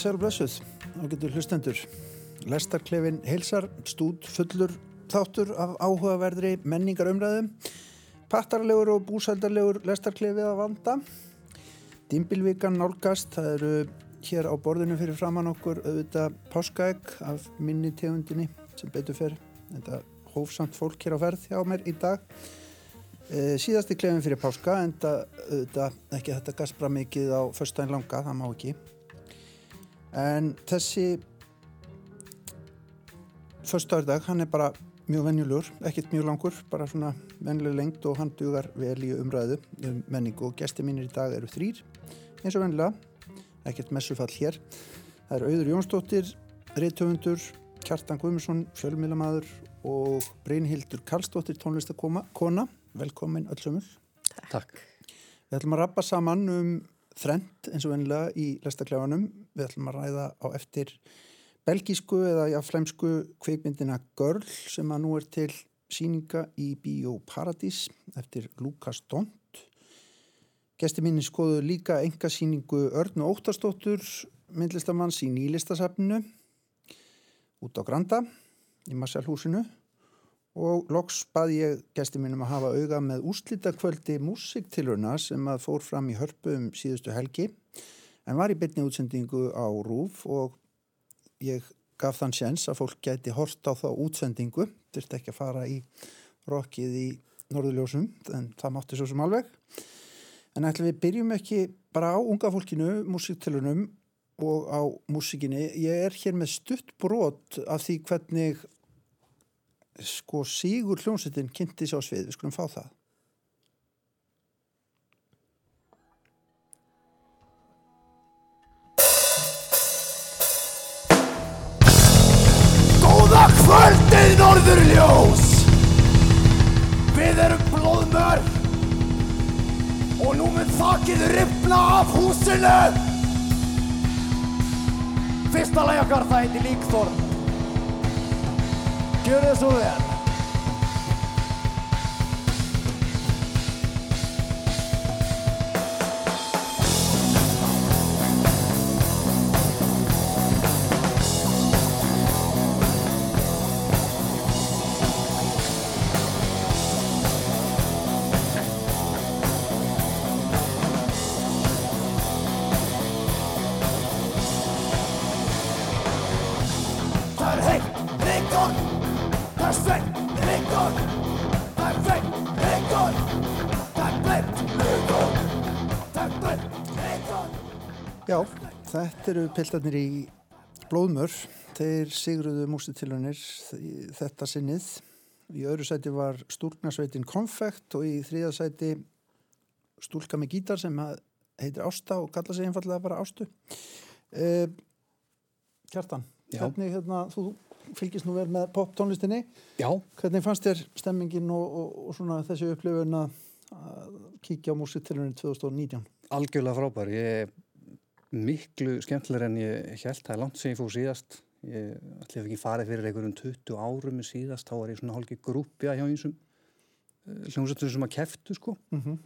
sér blessuð og getur hlustendur. Lestarklefin heilsar, stúd fullur þáttur af áhugaverðri menningar umræðum, pattarlegur og búsældarlegur lestarklefið að vanda. Dimbilvíkan nálgast, það eru hér á borðinu fyrir framann okkur auðvitað páskaegg af minni tegundinni sem betur fer. Þetta hófsamt fólk hér á ferð hjá mér í dag. E, síðasti klefin fyrir páska en það ekki þetta gaspra mikið á förstæðin langa, það má ekki en þessi förstæðardag, hann er bara mjög venjulegur, ekkert mjög langur bara svona vennileg lengt og hann dugar vel í umræðu um menningu. Og gesti mínir í dag eru þrýr eins og vennilega, ekkert messufall hér. Það eru Auður Jónsdóttir Riðtöfundur, Kjartan Guðmusson fjölmilamadur og Brynhildur Karlsdóttir tónlistakona velkomin öllsumul Takk. Við ætlum að rappa saman um þrend eins og vennilega í lestaklefanum. Við ætlum að ræða á eftir belgísku eða jáflæmsku kveikmyndina Girl sem að nú er til síninga í Bíó Paradís eftir Lukas Dont. Gesti mínir skoðu líka enga síningu Örn og Óttarsdóttur myndlistamanns í nýlistasafninu út á Granda í Marsalhúsinu og loks bað ég gæsti mínum að hafa auga með úslítakvöldi músiktilurna sem að fór fram í hörpu um síðustu helgi en var í bytni útsendingu á Rúf og ég gaf þann séns að fólk gæti hort á þá útsendingu. Þurfti ekki að fara í rokkið í Norðurljósum en það mátti svo sem alveg. En ætlum við byrjum ekki bara á unga fólkinu, músiktilurnum og á músikinni. Ég er hér með stutt brot af því hvernig sko Sigur hljómsettin kynnti sér á svið, við skulum fá það. Góða kvöldið Norðurljós! Við erum blóðmör og nú mun þakkið ripna af húsinu. Fyrsta lægakar það heiti Líkþorn Gjör þið svo Það er sveitt, Líkþorn Það er feitt, Líkþorn Það er bleitt, Líkþorn Það er bleitt, Líkþorn Já, þetta eru piltarnir í Blóðmör. Þeir sigruðu músitilunir þetta sinnið. Í öðru sæti var stúlknarsveitin Konfekt og í þriða sæti stúlka með gítar sem heitir Ásta og kalla sig einfallega bara Ástu. Eh, Kjartan Já. hvernig hérna, þú fylgist nú vel með pop tónlistinni Já, hvernig fannst þér stemmingin og, og, og svona þessi upplifun að kíkja á músitilunir 2019 algjörlega frábær. Ég miklu skemmtilegur en ég held það er langt sem ég fór síðast. Ég ætli ekki farið fyrir einhverjum 20 árum síðast. Þá var ég svona hálki grúpja hjá einsum hljómsættur sem að keftu sko. mm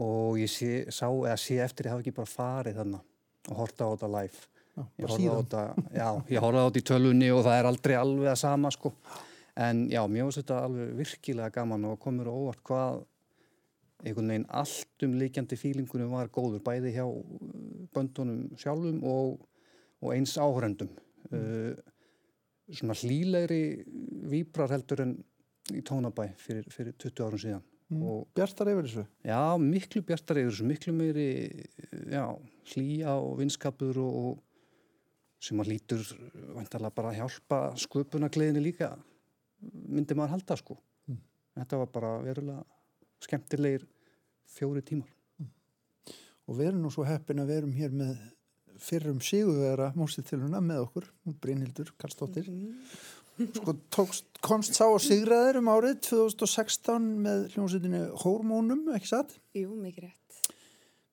Og ég sé, sá, sé eftir ég hafi ekki bara farið þannig og horta á þetta live. Já, Ég bara horfði á þetta, já, ég horfði á þetta í tölunni og það er aldrei alveg að sama sko. En já, mér finnst þetta alveg virkilega gaman og komur óvart hvað einhvern veginn allt um líkjandi fílingunum var góður, bæði hjá uh, böndunum sjálfum og, og eins áhörendum. Uh, svona hlýlegri víbrar heldur en í tónabæ fyrir, fyrir 20 árum síðan. Mm. Bjartar yfir þessu Já, miklu bjartar yfir þessu, miklu meiri já, hlýja og vinskapur og, og sem að lítur vantarlega bara að hjálpa sköpunagleðinni líka myndi maður halda sko. Mm. Þetta var bara verulega skemmtilegir fjóri tímar. og við erum nú svo heppin að við erum hér með fyrrum sigurvera músitiluna með okkur, Brynhildur Karlsdóttir sko tókst, komst sá að sigraðir um árið 2016 með hljómsveitinu Hormónum, ekki satt? Jú, mikið rétt.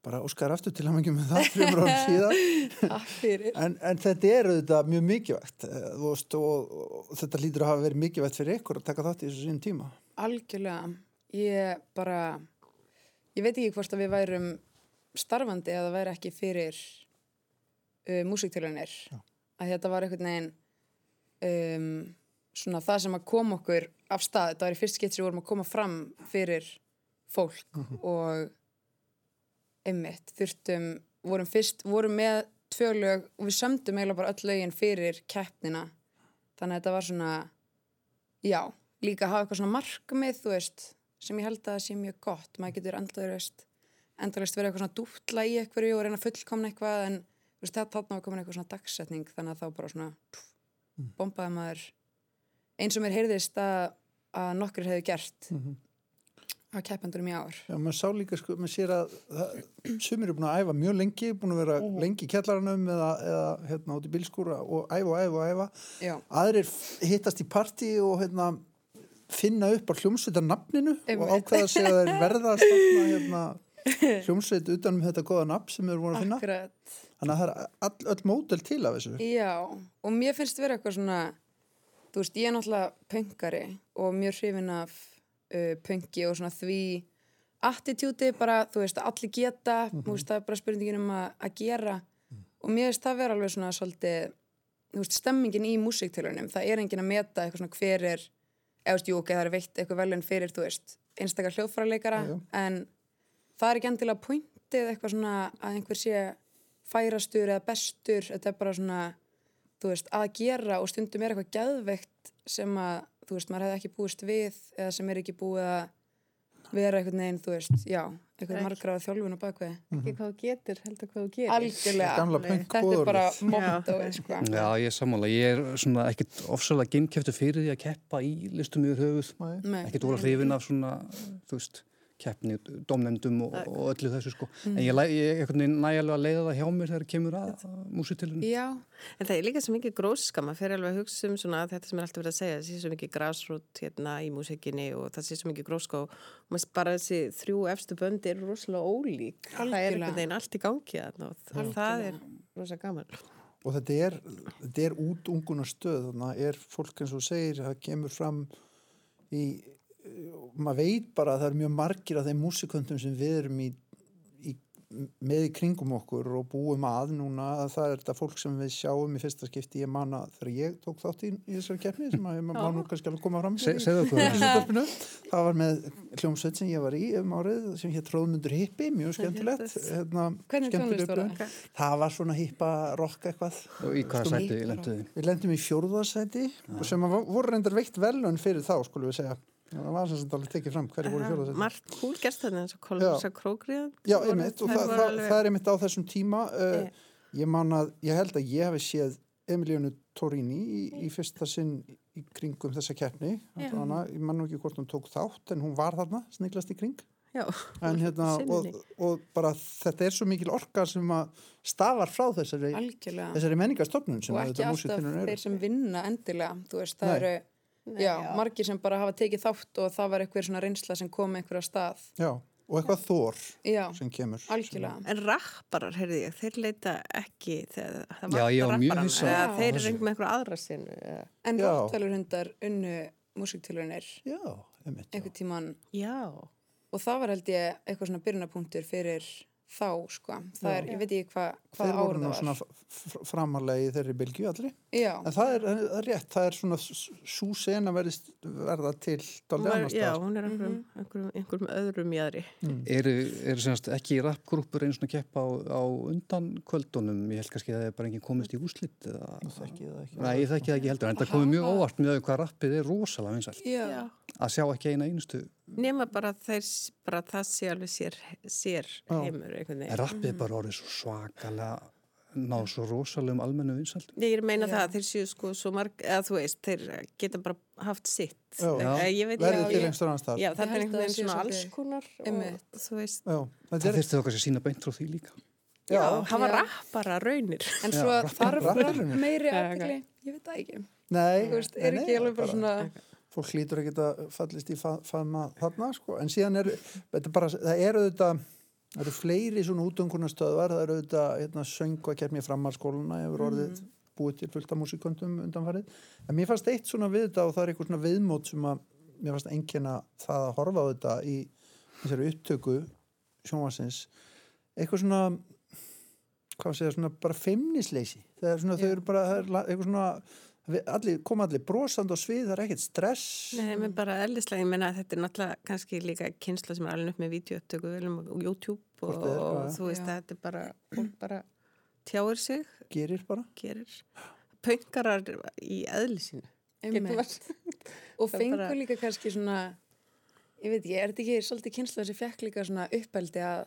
Bara óskar aftur til að maður með það fremur árum síðan. Fyrir. en, en þetta er auðvitað mjög mikilvægt eh, veist, og, og þetta lítur að hafa verið mikilvægt fyrir ykkur að taka þátt í þessu sín tíma. Algjörlega. Ég bara, ég veit ekki hvort að við værum starfandi eða væri ekki fyrir uh, músiktilunir að þetta var einhvern veginn um, svona það sem að koma okkur af stað, þetta var í fyrst skipt sem við vorum að koma fram fyrir fólk og einmitt, þurftum, vorum fyrst vorum með tvö lög og við sömdum eiginlega bara öll lögin fyrir keppnina. Þannig að þetta var svona já, líka að hafa eitthvað svona markmið, þú veist, sem ég held að það sé mjög gott, maður getur endlaður veist, endalist verið eitthvað svona dútla í eitthvað og reyna fullkomna eitthvað en veist, það þarna var komin eitthvað svona dagsetning þannig að þá bara svona pff, bombaði maður. Eins og mér heyrðist að, að nokkur hefði gert á keppendurum í ár Já, maður sá líka, sko, maður sér að það, sumir eru búin að æfa mjög lengi, búin að vera lengi í kjallaranum eða, eða hérna út í bílskúra og æfa og æfa og æfa. Já, Aðrir hittast í partí og hérna finna upp á hljómsveitar nafninu og Einmitt. ákveða sig að þeir verða að stofna hérna hljómsveit utanum þetta góða nafn sem þeir voru að finna. akkurat Þannig að það er all, öll mótel til af þessu. Já, og mér finnst vera eitthvað svona þú veist, ég er náttúrulega uh, pöngi og svona því attitúti bara, þú veist, allir geta þú veist, það er bara spurningin um að, gera. Og mér finnst það vera alveg svona svolítið, þú veist, stemmingin í músiktilunum, það er engin að meta eitthvað svona hver er, eða þú veist, jú, ok, það er veitt eitthvað velun fyrir, þú veist, einstakar hljóðfæraleikara, Já, já. en það er ekki endilega pointið eitthvað svona að einhver sé færastur eða bestur, þetta er bara svona þú veist, að gera og stundum er eitthvað geðveikt sem að, þú veist, maður hefði ekki búist við eða sem er ekki búið að vera einhvern veginn, þú veist, já einhvern Ekki. margraða þjálfun á bakvið Ekki hvað þú getur, heldur hvað þú gerir. algjörlega, þetta er bara boðorðið. mottoið, sko Já, ég er sammála. Ég er svona ekkit ofsalega geinkjöftu fyrir því að keppa í listum yfir höfuð. Ekkit óla hrifin af svona, þú veist, keppni, domnendum og, og öllu þessu sko. En ég, ég er veginn nægilega að leiða það hjá mér þegar kemur að músitilunum. Já, En það er líka svo mikið gróska, maður fer alveg að hugsa um svona þetta sem er alltaf verið að segja, það sé svo mikið grassroot hérna í músikinni og það sé svo mikið gróska og maður bara þessi þrjú efstu böndi eru rosalega ólík. Það er Algjörlega. einhvern veginn allt í gangi þarna og það, það er rosalega gaman. og þetta er, þetta er út unguna stöð þannig að er fólk eins og segir það kemur fram í maður veit bara að það er mjög margir af þeim músiköndum sem við erum í, í, með í kringum okkur og búum að núna að það er þetta fólk sem við sjáum í fyrsta skipti ég man að þegar ég tók þátt í, í þessari keppni sem að ég má nú kannski alveg koma fram Se- hér það. Það var með hljómsveit sem ég var í um árið sem hétt Róðmundur Hippi, mjög skemmtilegt hérna, Hvernig skemmtileg tónlist var upplifun. það? var svona hippa rock eitthvað Og í hvaða sæti lenduði? Við lendum í fjórðarsæti og sem voru reyndar veikt velun fyrir þá, skulum við segja. Það var sem sagt alveg tekið fram hverju voru í fjórðarsæti. Margt kúl gerst þarna eins og kolsa krókriðan. Já, einmitt, og það, það, það er einmitt á þessum tíma. Uh, ég man að, ég held að ég hef séð Emilíunu Torini í, í fyrsta sinn í kringum þessa keppni. Ég man nú ekki hvort hún tók þátt, en hún var þarna, sniglast í kring. Já, En hérna, og, og bara þetta er svo mikil orka sem að stafar frá þessari, þessari menningarstofnun sem og að ekki alltaf þeir sem vinna endilega, þú veist, það Nei. eru Nei, já, já. margir sem bara hafa tekið þátt og það var eitthvað svona reynsla sem kom einhverja stað Já, og eitthvað þór já, sem kemur. algjörlega En rapparar, heyrði ég, þeir leita ekki þegar það var á eða Þeir eru einhver með einhver aðra sinu. eða- en Já. Rottvelurhundar unnu músiktilunir Já, einhvern tíman Já, og það var held ég eitthvað svona byrjunapunktur fyrir þá sko það er, ég veit ekki hva, hvað Þeir voru árið nú það svona var framarlega í þeirri bylgju allir. já, En það er, það er rétt, það er svona svo sena verðist verða til er, annars já hún er einhverjum, einhverjum, einhverjum öðrum jæðri. Eru, eru semast ekki rappgrúpur einu svona keppa á, á undan kvöldunum? Ég held kannski að það er bara enginn komist í úslit eða... Þekki það ekki. Nei, ég þekki það ekki heldur, en það komið mjög óvart með að hvað rappið er rosalega vinsælt. já, Að sjá ekki eina einustu, Nema bara þeir, bara það sé alveg sér, sér heimur einhvern en veginn. rappið er bara orðið svo svakalega, náð svo rosalegum almennu vinsælt. Ég er að meina Já. það að þeir séu sko svo marg, eða þú veist, þeir geta bara haft sitt. Eh, Ég veit Verðið já, til einhverjum staðar. Já, þetta er að einhvern það veginn svona svolítið- alls konar og þú veist, Já, Það þurfti okkar að sína beint frá því líka. já, hafa rappara raunir. en svo þarf meiri Já, aðtekli ég veit það ekki, nei, þú veist, er ekki alveg bara- svona Fólk hlýtur að fallist í fa- faðma þarna, sko. En síðan er, þetta bara, það eru auðvitað, það eru fleiri svona útungunastöðvar, það eru auðvitað, hérna, söngu að kemja frammarskóluna, hefur orðið búið til fullt af músiköndum undanfarið. En mér fannst eitt svona við þetta og það er eitthvað svona viðmót sem að mér fannst einkenna það að horfa á þetta í þessari upptöku sjónvarsins. Eitthvað svona hvað segja, svona bara feimnisleysi það er svona, þau eru bara, er eitthvað svona allir, koma allir brosand og svið það er ekkert stress. Nei, menn bara eðlislega, ég menna að þetta er náttúrulega kannski líka kynsla sem er alveg upp með videouptöku velum og YouTube og, er, og já. þú veist að þetta er bara, bara tjáir sig, gerir bara. Gerir. Pönkarar í eðlisinu. Og Það er fengur bara- líka kannski svona ég veit ekki, er þetta ekki svolítið kynsla sem fekk líka svona uppeldi að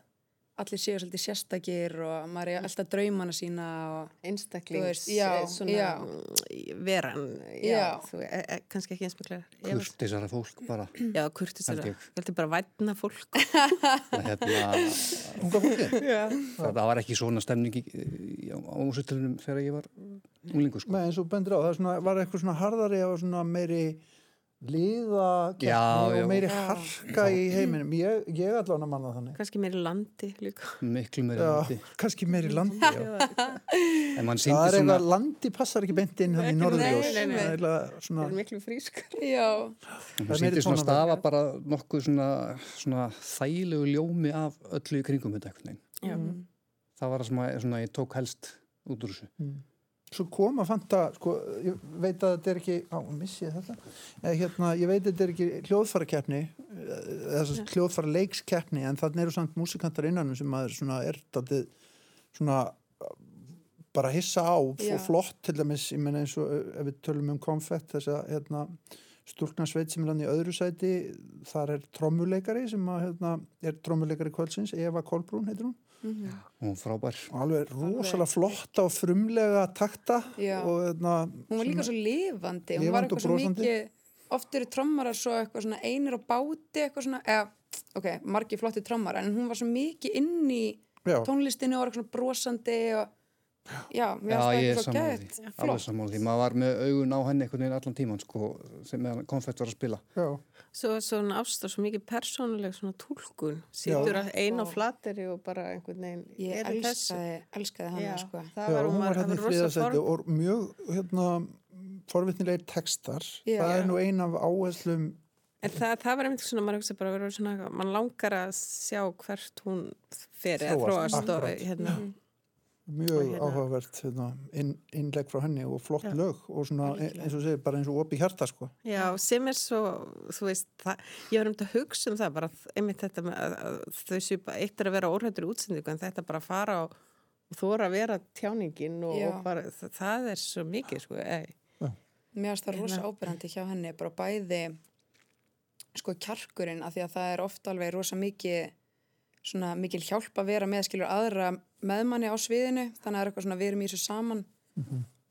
allir séu svolítið sérstakir og maður er alltaf draumana sína og Einstaklings, eh, veran, e, e, kannski ekki einstaklega. kurtisara fólk bara Já, kurtis Held það. ég. Ég heldur bara vætna fólk. hérna unga fólki það var ekki svona stemning á músutilunum þegar ég var unglingu sko. Nei, eins og bendur á, það svona, var eitthvað svona harðari og svona meiri liða Já, og já. meiri Já. harka í heiminum ég, ég allan að manna þannig kannski meiri landi líka. miklu meira já, landi kannski meiri landi já. en mann það síndi er svona eitthvað, landi passar ekki beint inn hann í norðurljós nei, nei. Það er Það svona, er miklu frísk. já, Það mann meiri síndi svona stafa bara nokkuð svona, svona þægilegu ljómi af öllu í kringum þetta Já. það var það sem að, svona, ég tók helst út úr þessu svo kom að fanta sko, ég veit að þetta er ekki á, missi ég þetta. Eh, hérna, ég veit að þetta er ekki hljóðfærakeppni þess að hljóðfæra leikskeppni en þannig eru samt músikantar innanum sem maður svona er daldið svona bara hissa á Já. og flott til dæmis, ég menna eins og eh, ef við tölum um konfett þess að hérna, stúlknarsveit sem er hann í öðru sæti þar er trommuleikari sem að, hérna, er trommuleikari kvöldsins Eva Kolbrún heitir hún og frábær. Og alveg. rosalega flotta og frumlega takta og hérna, hún var líka svo lifandi. Hún var og eitthvað svo mikið oft eru trommarar svo eitthvað svona einir á báti eitthvað svona, eða, ok, margi flotti trommar en hún var svo mikið inn í já, tónlistinu og var eitthvað svona brosandi og já, mér Já, finnst það ég er eitthvað gætt. því, alveg sammála því, maður var með augun á henni einhvern veginn allan tíman sko, sem konfett var að spila. já, Svo er svona og svo mikið persónuleg svona tólkun. Sýtur Já. einn á flateri og bara einhvern veginn ég er elskaði, elskaði hana Já, sko. það já, var, hún var hérna í form- og mjög hérna forvitnilegir textar. Já. það er nú ein af áherslum En það, það var einmitt svona, maður hugsa bara vera svona, mann langar að sjá hvert hún fer eða Þróast, og hérna, mjög hérna- áhugavert hérna, inn, innlegg frá henni og flott Já. lög og svona Algjörlega. eins og segir bara eins og opið hjarta sko já, sem er svo, þú veist, það, ég var um að hugsa um það, bara einmitt þetta með að, að þau séu bara, eitt er að vera óhættur í útsendingu en þetta bara að fara og, og þóra að vera tjáningin og, og bara, það, það er svo mikið, sko, mér finnst það rosa Hérna. ábyrrandi hjá henni bara bæði sko kjarkurinn af því að það er ofta alveg rosa mikið svona mikil hjálp að vera með skilur aðra meðmanni á sviðinu. Þannig að það er eitthvað svona við erum í þessu saman.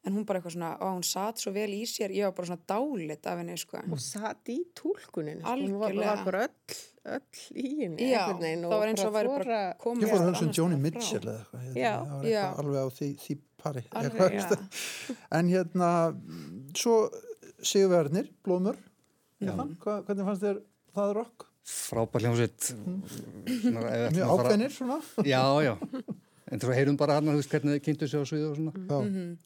En hún bara eitthvað svona, á hún satt svo vel í sér. Ég var bara svona dálit af henni sko. Og satt í tólkunin sko, hún var, var bara öll, öll í henni Já, það var eins og væri bara komið ég fór hugsa um staðar Mitchell eða eitthvað hérna, Já, alveg á því, því pari Alveg, en hérna svo Sigurverðnir, Stefán, hvað- hvernig fannst þér það rock? Frábær hljómsveit. Mjög að ákveðnir svona Já, já. En þú heyrum bara hann, þú veist hvernig þið kynntu sig á sviðu og svona. já,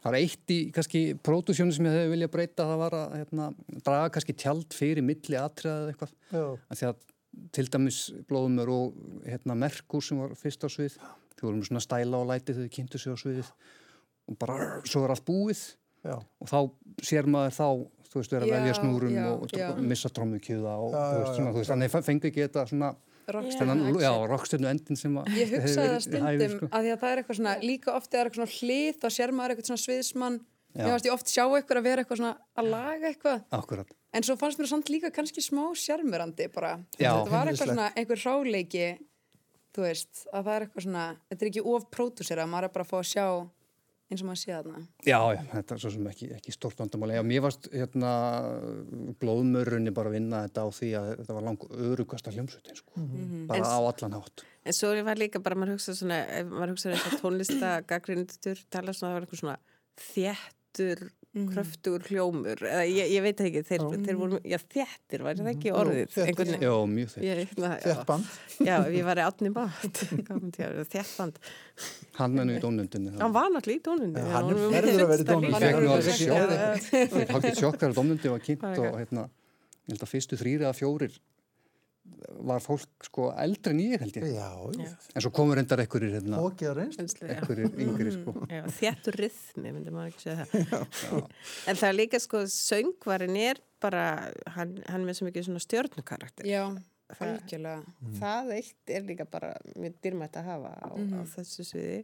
Það var eitt í kannski pródusjónu sem ég hefði viljað breyta, það var að hérna, draga kannski tjald fyrir milli atriðað eða eitthvað. já, Af Því að til dæmis blóðumur og hérna, Merkur sem var fyrst á svið, þau voru með svona stæla og læti þegar þau kynntu sig á sviðið og bara svo er allt búið já, og þá sér maður þá þú veist, vera að velja snúrum já, og já. missa trommukjöða og Já, þú veist, já. svona, þú veist, þannig fengi ekki þetta svona rockstjörnu endin sem að Ég hugsaði það stundum sko. að því að það er eitthvað svona, líka oft er eitthvað svona hlið þá sér maður eitthvað svona sviðsmann Já. mér fannst ég oft sjá eitthvað að vera eitthvað svona að laga eitthvað Akkurat, en svo fannst mér samt líka kannski smá sjarmurandi bara, Já. þetta var eitthvað svona einhver ráleiki þú veist, að það er eitthvað svona þetta er ekki of pródúsera, maður er bara að fá að sjá eins og maður sé þarna. Já, já, þetta er svo sem ekki, ekki stort vandamáli, já, mér varst hérna blóðmörunni bara að vinna þetta á því að þetta var lang örugasta hljómsutin, sko, Mhm. bara En- á allan hátt. En svo var líka bara, maður hugsa svona, maður hugsa þess að tónlista gaggrindur tala svona, það var eitthvað svona þéttur, kröftugur hljómur, eða ég, ég veit ekki, þeir, þeir voru, já þéttir, var það ekki orðið? veginn- Já, mjög þitt. Ég, hérna, þett band Já, ég var í átni bát, þétt band. Hann er nú í dómnundinni. Hann var náttúrulega í tónlunni. Já, hann er verður að vera í tónlistinni. Ég fekk nú Hann alveg er sjokk, verið- ég fekk alveg sjokk þegar dómnundi var kynnt og hérna, ég held að fyrstu þrýri eða fjórir var fólk sko eldri en ég held ég. Já, Já. En svo komur endar ekkurir hérna, já. ekkurir yngri sko. Já, þjættur rithmi, en það er líka sko, söngvarin er bara, hann, hann með svo mikið svona stjörnukarakter. Já, Það- algjörlega. Það eitt er líka bara mjög dýrmætt að hafa á, á þessu sviði.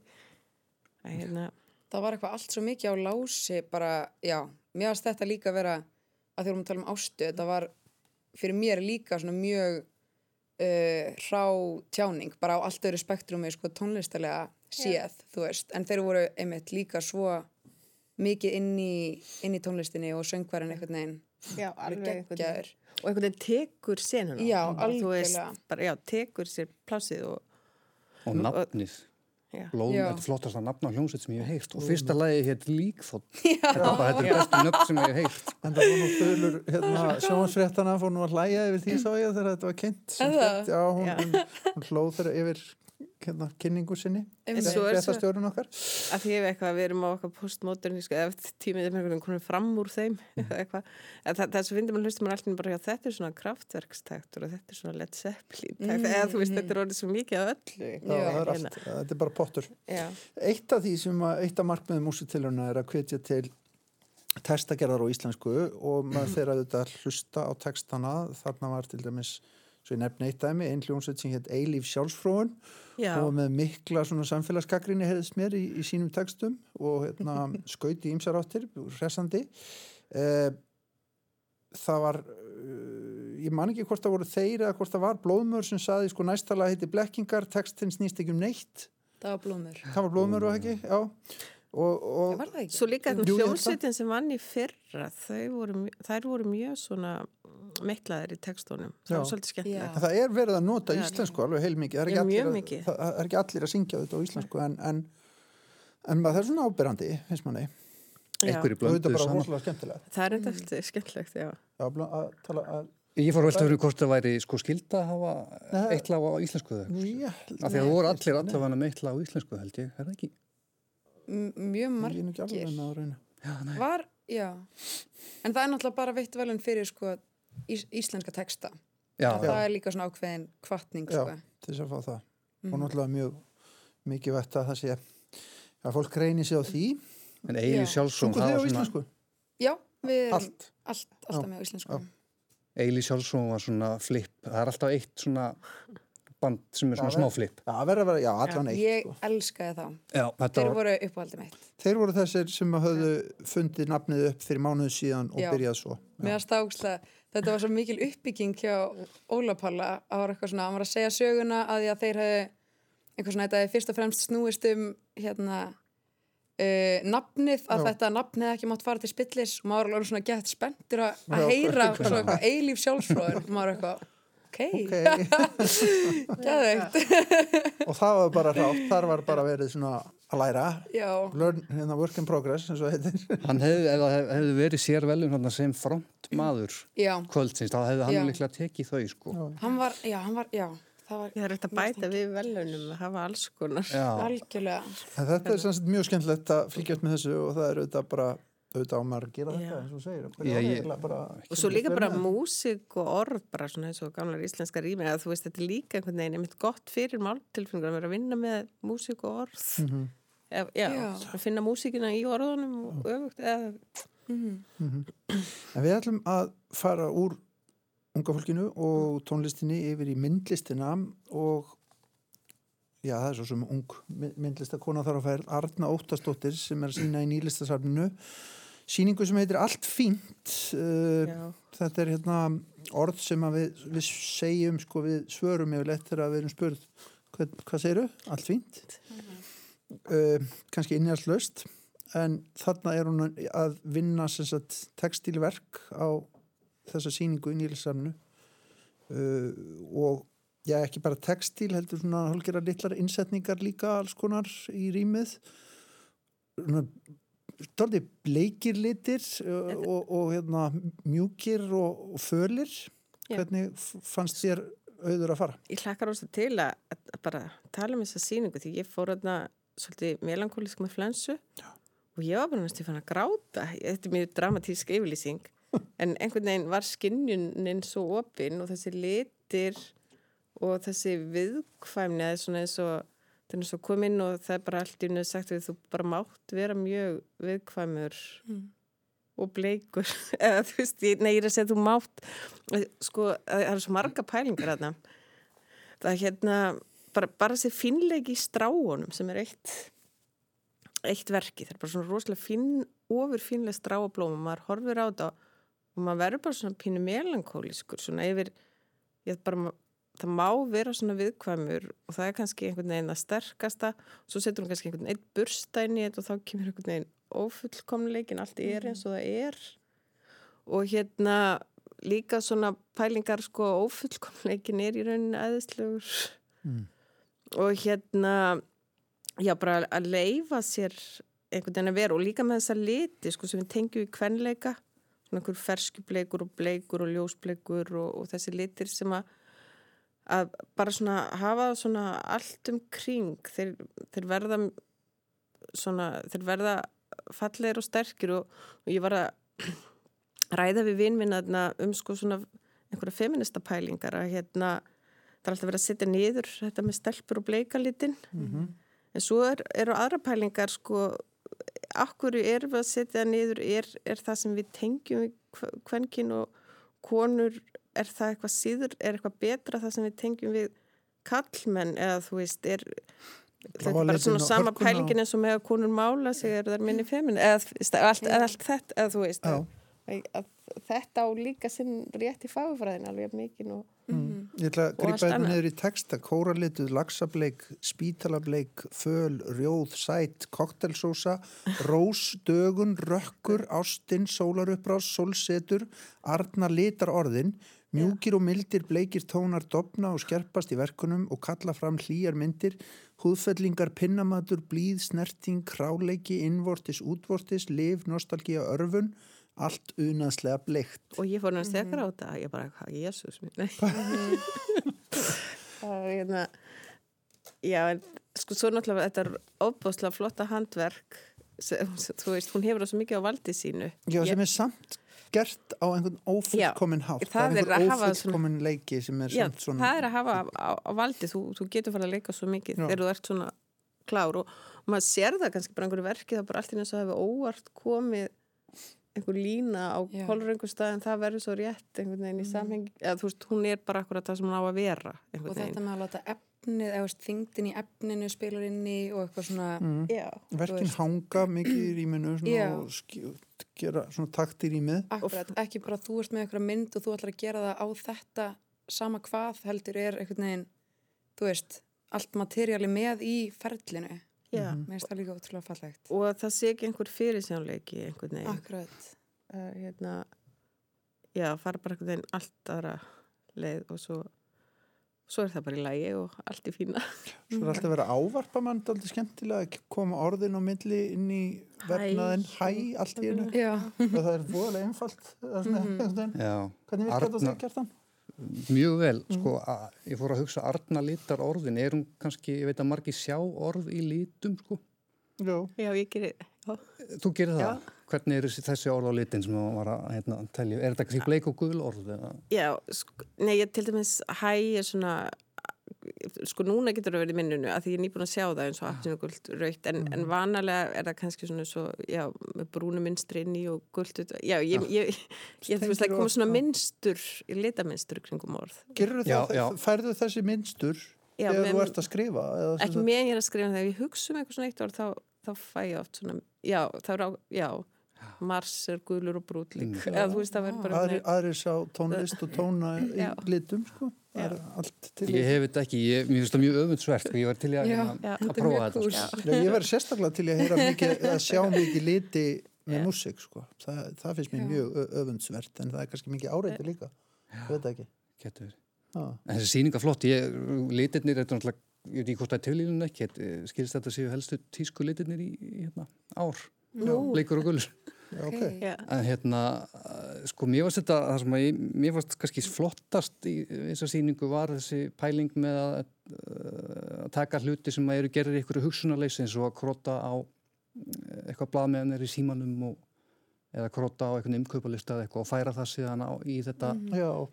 Að hérna, Það var eitthvað allt svo mikið á lási bara, já, mér varst þetta líka vera að því vorum að tala um ástu, þetta var fyrir mér líka svona mjög uh, hrá tjáning bara á allt öðru spektrumi sko tónlistalega séð, veist. En þeir voru einmitt líka svo mikið inn í, inn í tónlistinni og söngvarinn einhvern veginn. Já, alveg geggjaður Og einhvern veginn tekur senuna. Já, já, tekur sér plásið og, Og nafnið. Blóðum, þetta er flottasta nafn á hljómsveit sem ég hef heyrt. Og fyrsta lagi hétt Líkþótt. Þetta er bara, þetta er bestu nöfn sem ég hef heyrt. En það var nú þölur, hérna, sjónvarsfréttana fór nú að hlæja yfir því sá ég þegar þetta var kynnt. hún, hún hlóð þeirra yfir hérna, kynningu sinni. Svo- Fréttastjórun okkar. að því eitthvað, við erum á okkar postmodernísku ef tímið er með einhvern veginn fram úr þeim eða eitthvað, en það, það sem finnir maður hlustum alltaf bara, já þetta er svona kraftverkstaktur og þetta er svona Led Zeppelin takt, eða þú veist, þetta er orðið svo mikið af öllu Já, það er Hérna. allt. Þetta er bara pottur. já, Eitt af því sem að, eitt af markmiðum músitilurna er að hvetja til textagerðar á íslensku og maður þeirra auðvitað að hlusta á textana þarna var til dæmis svo ég nefni eitt dæmi, einn hljómsveit sem hétt Eilíf sjálfsfróun. Já, og með mikla svona samfélagsgagrinni heyrðist mér í, í sínum textum og hérna, skauti ímsar áttir, hressandi. Eh, það var uh, ég man ekki hvort það voru þeir eða hvort það var blóðmör sem saði sko næstala heiti blekkingar, textinn snýst ekki um neitt. Það var blómur það var blóðmör og ekki, já og, og var það ekki? svo líka hljómsveitin sem vann í fyrra þau voru, þær voru mjög svona meiklaðir í textunum það Já. var svolítið skemmtilegt það er verið að nota Já, íslensku alveg heilmikið, það er Já, ekki, allir, mikið. að, það er ekki allir að syngja þetta á íslensku en, en, en það er svona ábyrrandi, finnst manni þetta er bara saman. rosalega skemmtilega það er enda eftir skemmtilegt, já Já, að tala að, Ég fór að velta fyrir hvort það væri sko skilda að hafa lag á íslensku þegar. já, Af því að það voru allir allavega lag á íslensku held ég, er það ekki? Mjög ég er nú ekki margir alveg með að reyna Já, nei. var, já en það er náttúrulega bara veitt velun fyrir sko ís íslenska texta Já, það er líka svona ákveðin kvartning Já. sko. til þess að fá það Mhm. og náttúrulega mjög mikið vett að það sé að fólk reyni sig á því en Já. Sjálfsson, svona, já, við erum Allt allt, alltaf Já. með íslensku Eili Sjálfsson var svona flip, það er alltaf eitt svona band sem er svona Já, smá vel. flip. Já, verður að vera, já, allan eitt ég sko. elskaði þá Já, þetta þeir var, voru uppáhaldið mitt Þeir voru þessir sem höfðu fundið nafnið upp fyrir mánuðu síðan og Já. byrjað svo Mér varst ákslega, þetta var svo mikil uppbygging hjá Óla Palla að var eitthvað svona, hann var að segja söguna að því að þeir hefði eitthvað svona, þetta hefði fyrst og fremst snúist um hérna uh, nafnið, að Já. þetta nafnið ekki mátt fara til spillis og maður var alveg svona gett spenntur að, Já, að heyra hvernig- svo eitthvað eilíf sjálfsfróður og maður eitthvað, ok, Ok, gæðveikt og það var bara rátt, þar var bara verið svona að læra. Já, Learn, hérna, work in progress, eins og heitir. Hann hefði, ef það hef- hefði verið sér velum sem frontmaður já, kvöldsins, þá hefði hann Já. líklega tekið þau sko. Hann var, já, hann var, já það var ég er eftir að bæta við velunum að hafa alls konar. Já, algjörlega. En þetta er sem sagt mjög skemmtilegt að fylgjast með þessu og það er auðvitað bara auðvitað á maður að gera þetta eins og segir. Já, ég- bara, Og svo líka bara músík og orð bara svona eins og gamlar íslenska rými að þú veist þetta er líka einhvern veginn einmitt gott fyrir máltilfinningur að vera að vinna með músík og orð. Mhm. Ef, já, Já. að finna músíkina í orðunum og öfugt eða, En við ætlum að fara úr unga fólkinu og tónlistinni yfir í myndlistina og já, það er svo sem ung my- myndlistakona þar að færa Arna Óttastóttir sem er sína í nýlistasafninu síningu sem heitir Allt fínt uh, þetta er hérna orð sem við, við segjum sko við svörum yfirleitt þegar við erum spurð hvað, hvað segiru? Allt fínt. Uh, kannski innhjálpslaust en þarna er hún að vinna textilverk á þessa síningu í nýlisarnu uh, og já ekki bara textil heldur svona hálfgerðar litlar innsetningar líka alls konar í rýmið Dálítið bleikir litir uh, og, og hérna, mjúkir og, og fölir Já. hvernig fannst þér auður að fara? ég hlakkar óstu til að, að bara tala um þessa síningu því ég fór þarna svolítið melankólisk með flensu já. og ég var bara næstu fann að gráta þetta er mjög dramatísk yfirlýsing en einhvern veginn var skinnjunin svo opinn og þessi lit litir og þessi viðkvæmni er svona eins og er eins og kom inn og það er bara allt í unni sagt við þú bara mátt vera mjög viðkvæmur og bleikur. Eða þú veist, ég- nei ég er að segja þú mátt sko, það er svo marga pælingar þarna. Það er hérna bara, bara þessi finnleiki í stráunum sem er eitt eitt verki, það er bara svona rosalega finn, ofur finnlega stráablóm og maður horfir á þetta og maður verður bara svona pínu melankóliskur svona yfir ég bara, það má vera svona viðkvæmur og það er kannski einhvern veginn að sterkasta. Svo setur hún kannski einhvern veginn bursta inn í þetta og þá kemur einhvern veginn ófullkomleikin allt er eins og það er. Og hérna líka svona pælingar sko ófullkomleikin er í rauninni aðeinslegur Mm. og hérna já bara að leifa sér einhvern veginn að vera og líka með þessa liti sko sem við tengjum í kvenleika. Svona einhver ferskubleikur og bleikur og ljósbleikur og, og þessi litir sem að að bara svona hafa svona allt um kring. Þeir, þeir verða svona, þeir verða fallegir og sterkir og, og ég var að ræða við vinnvinnaðna um sko svona einhverja feminista pælingar að hérna það er alltaf verið að setja niður þetta með stelpur og bleikalitin. En svo er, eru aðra pælingar sko akkur erum við að setja niður er, er það sem við tengjum við kvenkin og konur er það eitthvað síður, er eitthvað betra það sem við tengjum við kallmenn eða þú veist, er þetta er bara svona og sama pælingin eins og með að konur mála sig er það minni femin eða, allt, allt þetta, eða þú veist að, að þetta á líka sinn rétt í fagfræðin alveg mikið og Ég ætla að Og grípa allt þetta annað. niður í texta, kóralituð, laxableik, spítalableik, föl, rjóð, sæt, koktelsósa, rós, dögun, rökkur, ástin, sólarupprás, sólsetur, arna litar orðin, mjúkir og mildir bleikir tónar dopna og skerpast í verkunum og kalla fram hlýjar myndir, húðfellingar, pinnamatur, blíð, snerting, králeiki, innvortis, útvortis, liv, nostalgía, örfun, allt unaðslega bleikt. og ég fór næst þegar á þetta ég bara, hvað, jésús minn nei. það er hérna já, en sko svo náttúrulega þetta er óbúslega flotta handverk þú veist, hún hefur það svo mikið á valdi sínu Já, sem er samt gert á einhvern ófullkomin hátt. það er einhver að hafa ófullkomin leiki sem er Já, svona... það er að hafa á, á valdi, þú, þú getur fara að leika svo mikið Já. þegar þú ert svona klár og, og maður sér það kannski bara einhverju verki það er bara allt í eins og það hefur óvart komið einhver lína á Já. kolur einhver stað en það verður svo rétt einhvern veginn í samhengi, eða þú veist, hún er bara akkurat það sem hún á að vera og einhvern þetta með að láta efnið, eða þingdin í efninu spilar inn í og eitthvað svona Mm. Já, Verkin þú veist. hanga mikið í rýminu og gera svona takt í rýmið. akkurat, ekki bara þú ert með eitthvað mynd og þú ætlar að gera það á þetta sama hvað heldur er einhvern veginn þú veist, allt materiáli með í ferlinu, já. mér finnst það líka ótrúlega fallegt og það sé ekki einhver fyrirsjónleiki einhvern veginn akkurat, uh, hérna, já, fara bara einhvern veginn allt aðra leið og svo svo er það bara í lægi og allt í fína Svo er alltaf að ávarpa mann aldrei skemmtilega að koma orðin á milli inn í vernaðin hæ, allt í einu. já, og það er voðalega einfalt. Mm Já, Hvernig virkar þetta Arna- það gert hann? mjög vel, sko, að, ég fór að hugsa Arna litar orðin, er hún kannski, ég veit að margi sjá orð í litum, sko. Já. Já, ég gerir, já, Þú gerir það? Hvernig er þessi- orð á litin sem þú var að hérna, telja? Er þetta kannski bleik og gul orð? Eða? já sko, nei, ég til dæmis hæ er svona sko núna getur það verið í minnunu að því ég er nýbúin að sjá það eins og appsinu gult raukt en, en vanalega er það kannski svona svo, já, með brúnu minstri inn í og gult út, já, ég, ég, ég, ég þú veist, það orð, svona í litaminstur kringum orð Gerur Já, það, já. færðu þessi mynstur Já, þegar þú ert að skrifa? Eða, ekki ég er að skrifa þegar ég hugsa um eitthvað svona eitt orð þá, þá fæ ég oft svona já, það er á, já Mars er gulur og brút lík Mm. eða þú veist það verður bara aðri, aðri sá tónlist og tóna í Já. litum sko. er Ég hef þetta ekki, ég, mér finnst það mjög öfundsvert og ég var til að, Já, hérna, já, að prófa þetta. sko. Já, ég verði sérstaklega til að, heyra mikið, að sjá mikið liti með Já. músík sko. það, það finnst mér mjög öfundsvert en það er kannski mikið áreiti líka ég veit það ekki. En þessi sýninga flott, ég, litirnir, þetta er náttúrulega, ég veit ekki hvort það er tilíðun ekki, eh, skilst þetta séu helstu tísku litirnir í, hérna, ár. Bleikur og gulur. Já, ok. Ok. Já, En hérna, eh, sko, mér varst þetta, það sem að ég, mér varst kannski flottast í þessa sýningu var þessi pæling með að, eh, að taka hluti sem að eru gerir ykkur hugsunarleysi eins og að krota á eh, eitthvað blað með hennar í símanum og eða króta á einhvern umkaupalista eða eitthvað og færa það síðan á, í þetta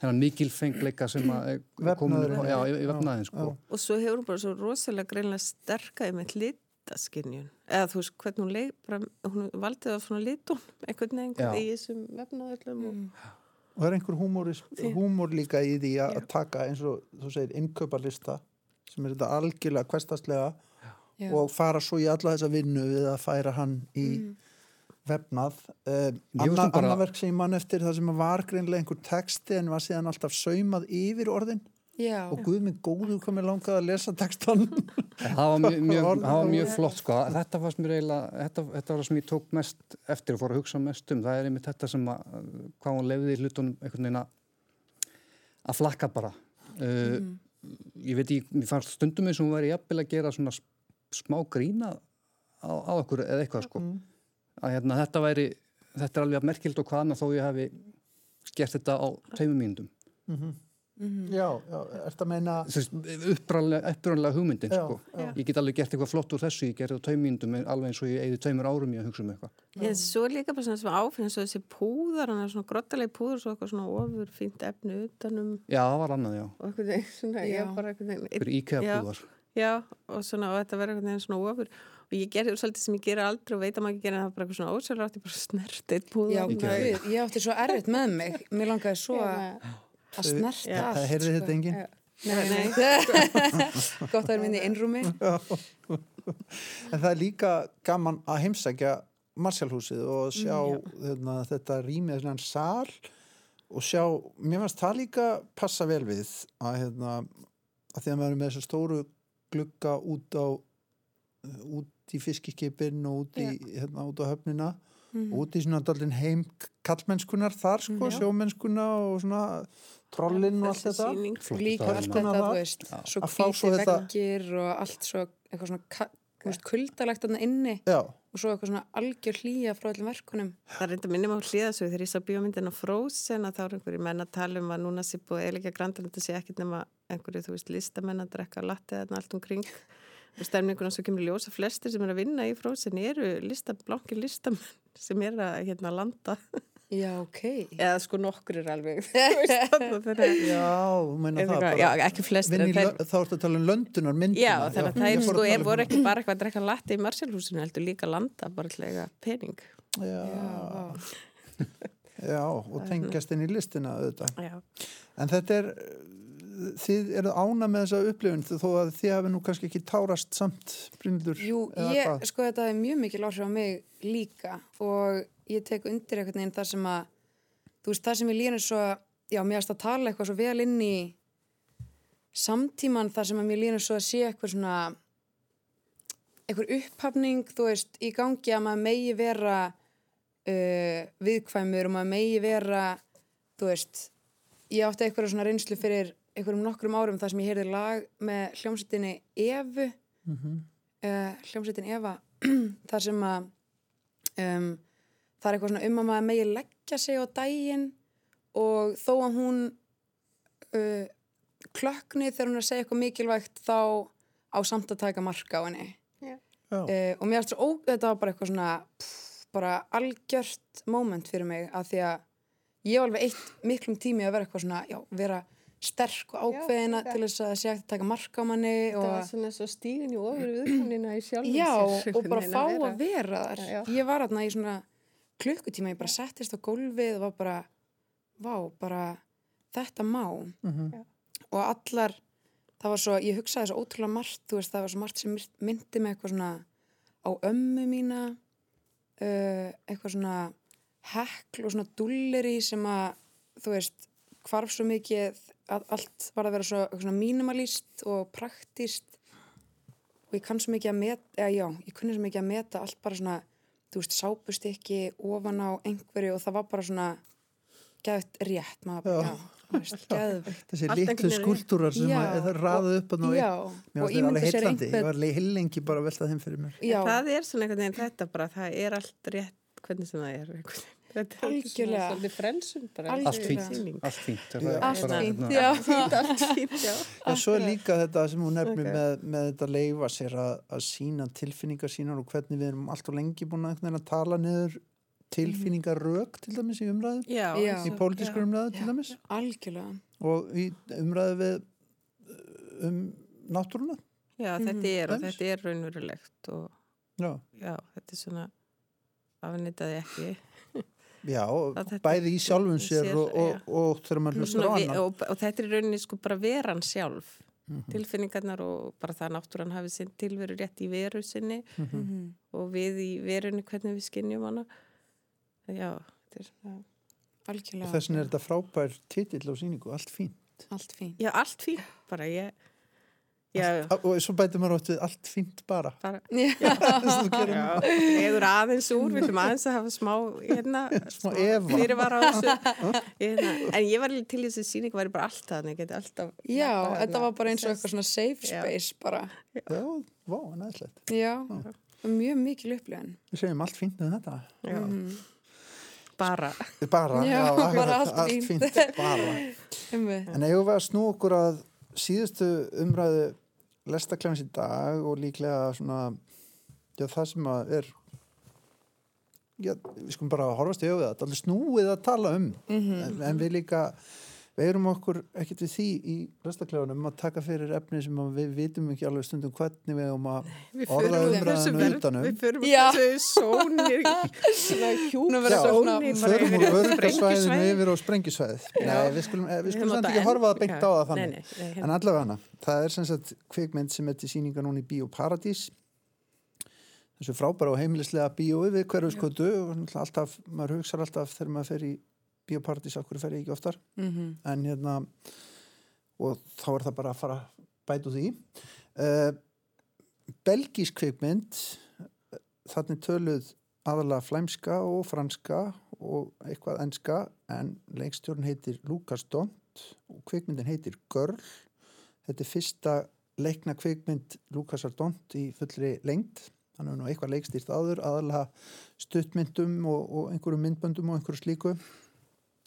þennan mikilfengleika sem að er já. í, í vefnaðin sko. Og svo hefur hún bara svo rosalega greinlega sterka með litaskinjun. Eða þú veist, hvernig hún leik, bara, hún valdi það svona litun, einhvern veginn í þessum vefnaðöllum og og það er einhver húmór líka í því að taka eins og þú segir innkauparlista sem er þetta algjörlega kvestaslega Já. og fara svo í alla þessa vinnu við að færa hann í vefnað. Uh, Ég anna, veist nú bara- annar verk sem ég mann eftir það sem var greinlega einhver texti en var síðan alltaf saumað yfir orðin Já. og guð minn góður hvað mér langaði að lesa textan það var mjög, mjög, það var mjög flott sko. þetta var sem ég eiginlega þetta, þetta var það sem ég tók mest eftir og fór að hugsa mest um. Það er einmitt þetta sem að hvað hún lefði í hlutunum að að flakka bara. Uh, ég veit ég, mér fannst stundum eins og hún væri jafnvel að gera svona smá grína á, á okkur eða eitthvað sko. Að hérna, þetta væri þetta er alveg merkild og hvað annað þó ég hafi gert þetta á tveimum mínútum já, já, ert að meina uppræðanlega hugmyndin Já, sko. já. ég get alveg gert eitthvað flott úr þessu ég gerði á tveim mínútum alveg eins og ég eigði tveimur árum í að hugsa um eitthvað En svo er líka bara svona sem áfinn svo þessi púðar, hann er svona grottalegi púður svo eitthvað svona ofur fínt efni utanum já, það var annað, já, og eitthvað veginn svona, Já. já, bara eitthvað veginn fyrir íkæða Já. búðar Já, og svona, og þetta verður eitthvað veginn svona ofur og ég gerði svolítið sem ég gera aldrei og veit að maður ekki gera það bara eitthvað svona ósjálfrátt ég bara snert eitt púðar Já, Ég ég átti svo erfitt með mig. Mér langaði svo að Já, að snerta Já. allt. það heyrði þetta sko. enginn Nei, nei. Gott að vera minni í innrúmi. en það er líka gaman að heimsækja Marsjálfhúsið og sjá hérna, þetta rýmið svona sal og sjá, mér finnst það líka passa vel við að, hérna, að því að maður er með þessu stóru glugga út á út í fiskiskipin og út í, hérna, út á höfnina Og út í svona daldinn heim kallmennskunar þar sko, Já. sjómennskuna og svona trollinn og allt þetta. Líka allt þetta, þú veist, svo þetta- veggir og allt svo eitthvað svona, kuldalegt þarna inni Já, og svo eitthvað svona algjör hlýja frá öllum verkunum. Það er reynda minnum á hlýðasögu þegar ég sá bíómyndina Frozen að þá er einhverju menn að tala um að núna sé búið eiginlega grandar þetta sé ekkit nema einhverju, þú veist, listamenn að drekka latte eða allt umkring. Og stemninguna svo kemur í ljós að flestir sem er að vinna í Frozen eru lista, blankir listamenn sem er að hérna landa. Já, ok. eða sko nokkur er alveg já, eða það eitthvað- já, ekki flestir Vinn en í, þeir, þá ertu að tala um löndunar myndina Já, þannig að það er ég sko, er um voru hana. ekki bara eitthvað að drekka latte í Marshallhúsinu heldur líka landa bara til að eiga pening. Já, já, og tengjast inn í listina auðvitað. Já, En þetta er þið eru ána með þessa upplifun þó að þið hafi nú kannski ekki tárast samt Bryndur Jú, ég, sko þetta er mjög mikil áhrif á mig líka og ég tek undir einhvern veginn það sem að þú veist, það sem ég lýnir svo já, mér erst að tala eitthvað svo vel inn í samtíman þar sem að mér lýnir svo að sé eitthvað svona eitthvað upphafning, þú veist, í gangi að maður megi vera uh, viðkvæmur og maður megi vera þú veist, ég átti eitthvað svona reynslu fyrir einhverjum nokkrum árum þar sem ég heyrði lag með hljómsveitinni Evu. Uh, hljómsveitin Eva þar sem að um, það er eitthvað svona um að maður megi leggja sig á daginn og þó að hún uh, klökni þegar hún er að segja eitthvað mikilvægt þá á samt að taka marka á henni. Já, uh, og mér aftur ó, þetta var bara eitthvað svona pff, bara algjört moment fyrir mig að því að ég var alveg eitt miklum tími að vera eitthvað svona já, vera sterk og ákveðina þetta- til þess að sé hægt að taka marka á manni það var og svona svo stíðin í ofur viðkomnina í sjálfum já, og bara fá að vera þar Já, já. ég var aðna í svona klukkutíma ég bara settist á gólfið og var bara vá, bara þetta má Mhm. og allar það var svo, ég hugsaði svo ótrúlega margt þú veist, það var svo margt sem myndi mig eitthvað svona á ömmu mína uh, eitthvað svona hekl og svona dulleri sem að þú veist, hvarf svo mikið að allt var að vera svo, eitthvað svona mínimalist og praktist og ég kann svo mikið að meta eða já, ég kunni svo mikið að meta allt bara svona þú veist, sápustykki ofan á einhverju og það var bara svona geðt rétt, maður bara, já, þú veist, þessi litlu skúltúrar sem Já, að það raðu upp að ná já, Mér og það ímynda alveg heillandi, ég var heilengi bara að velta þeim fyrir mér. já, það er svona einhvern veginn þetta bara, það er allt rétt hvernig sem það er. einhvern veginn. Þetta er Algjörlega. svona svolítið frelsun bara. Algjörlega. allt fínt, allt fínt allt fínt, já Allt fínt, já. Já, svo er líka þetta sem hún nefnir Ok. með, með þetta leifa sér að, að sína tilfinningar sínar og hvernig við erum allt og lengi búin að, að tala niður tilfinningarök til dæmis í umræðu, Já, í og- pólitískur umræðu til dæmis algjörlega og í umræðu við um náttúruna. Já, þetta er og þetta er raunverulegt og Já, já, þetta er svona afnitaði ekki. Já bæði í sjálfum sér, sér, og, og, og þegar maður hlustur á annan. og, og þetta er í rauninni sko bara veran sjálf. Mhm. Tilfinningarnar og bara það að náttúran hafi sinn tilveru rétt í veru sinni Mhm. og við í verunni hvernig við skinnjum hana. Já, þetta er svona... algjörlega Og þess vegna er þetta frábær titill á síningu, allt fín. allt fín Já, allt fín, bara ég... Já, Og svo bætum maður átt við allt fínt bara. bara... Já. Þess að Já, eður aðeins úr, við ætlum aðeins að hafa smá, hérna, Smá efa. fyrirvara. Hérna, en ég var alveg til í þessi síning, væri bara allt geti alltaf... Já, hérna, þetta var bara eins og eitthvað svona safe Já. space bara. Já, vá, næðslegt. Já, mjög mikil upplifin. Við segjum allt fínt um þetta. Já, bara. Bara, Já, akkurat, bara allt fínt. bara. Einmitt. En eigum við að snú okkur að síðustu umræðu lestaklæmis í dag og líklega svona, já það sem að er, já við skulum bara horfast í auðvitað, allir snúið að tala um, en, en við líka, við erum okkur ekkert við því í lestaklæfunum að taka fyrir efni sem að við vitum ekki alveg stundum hvernig við erum að orða verð, utanum. við förum út þessu sónir, svona Búin að vera Já, svo svona- sónir, förum úr sprengjusvæði. yfir á sprengjusvæðið. Nei, við skulum, eh, við skulum samt ekki horfa það beint já, á það þannig. nei, nei. En allavega hana, það er sem sagt kvikmynd sem er til síninga núna í Bíóparadís þessu frábæra og heimilislega bíói við hverju skötu og alltaf, maður hugsar alltaf þegar maður fer í Á hverju fer ég ekki oftar? Mhm. en hérna og þá er það bara að fara úr því. Uh, Belgísk kvikmynd þannig töluð aðalega flæmska og franska og eitthvað enska en leikstjórn heitir Lukas Dont og kvikmyndin heitir Girl. Þetta er fyrsta leikna kvikmynd Lukasar Dont í fullri lengd. Hann hefur nú eitthvað leikstýrt áður aðalega stuttmyndum og, og einhverjum myndböndum og einhverju slíku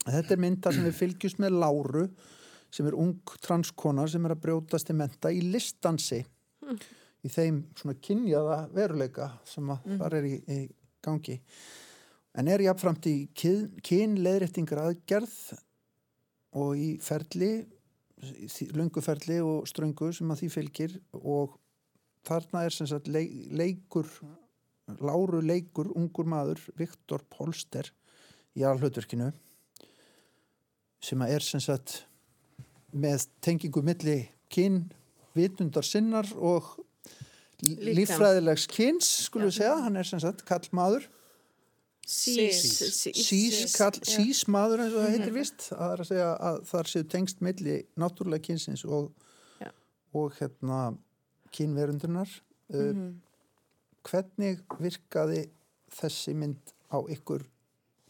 þetta er mynda sem við fylgjumst með Láru sem er ung transkona sem er að brjótast til menta í listansi. Í þeim svona kynjaða veruleika sem að þar er í, í gangi. En er jáfnframt í kyn, kynleðréttingar aðgerð og í ferli lunguferli og ströngu sem að því fylgir. Og þarna er sem sagt leik, leikur láru leikur, ungur maður Viktor Polster í alhlutverkinu sem að er sem sagt með tengingu milli kyn vitundar sinnar og Líkams. líffræðilegs kyns skulum við segja, hann er sem sagt kall maður Sís, sís, kall, sís maður eins og það heitir vist það er að segja að það séu tengst milli náttúrulega kynsins og, og hérna kynverundunar uh, hvernig virkaði þessi mynd á ykkur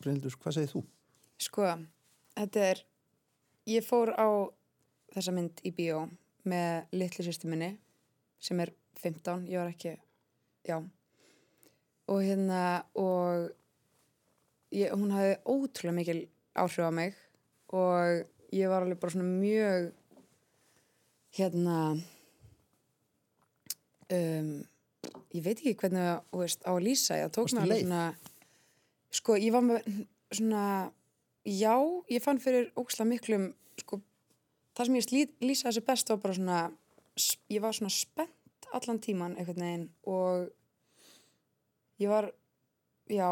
Bryndur, hvað segir þú? Sko, þetta er, ég fór á þessa mynd í bíó með litli sýstu minni sem er 15, ég var ekki, já. Og hérna, og ég, hún hafði ótrúlega mikil áhrif á mig og ég var alveg bara svona mjög, hérna, um, ég veit ekki hvernig veist, á að lýsa, ég tók mig alveg svona, sko, ég var með svona, já, ég fann fyrir óksla miklum, sko, það sem ég lýsa þessu best var bara svona, ég var svona spennt allan tíman einhvern veginn og ég var, já,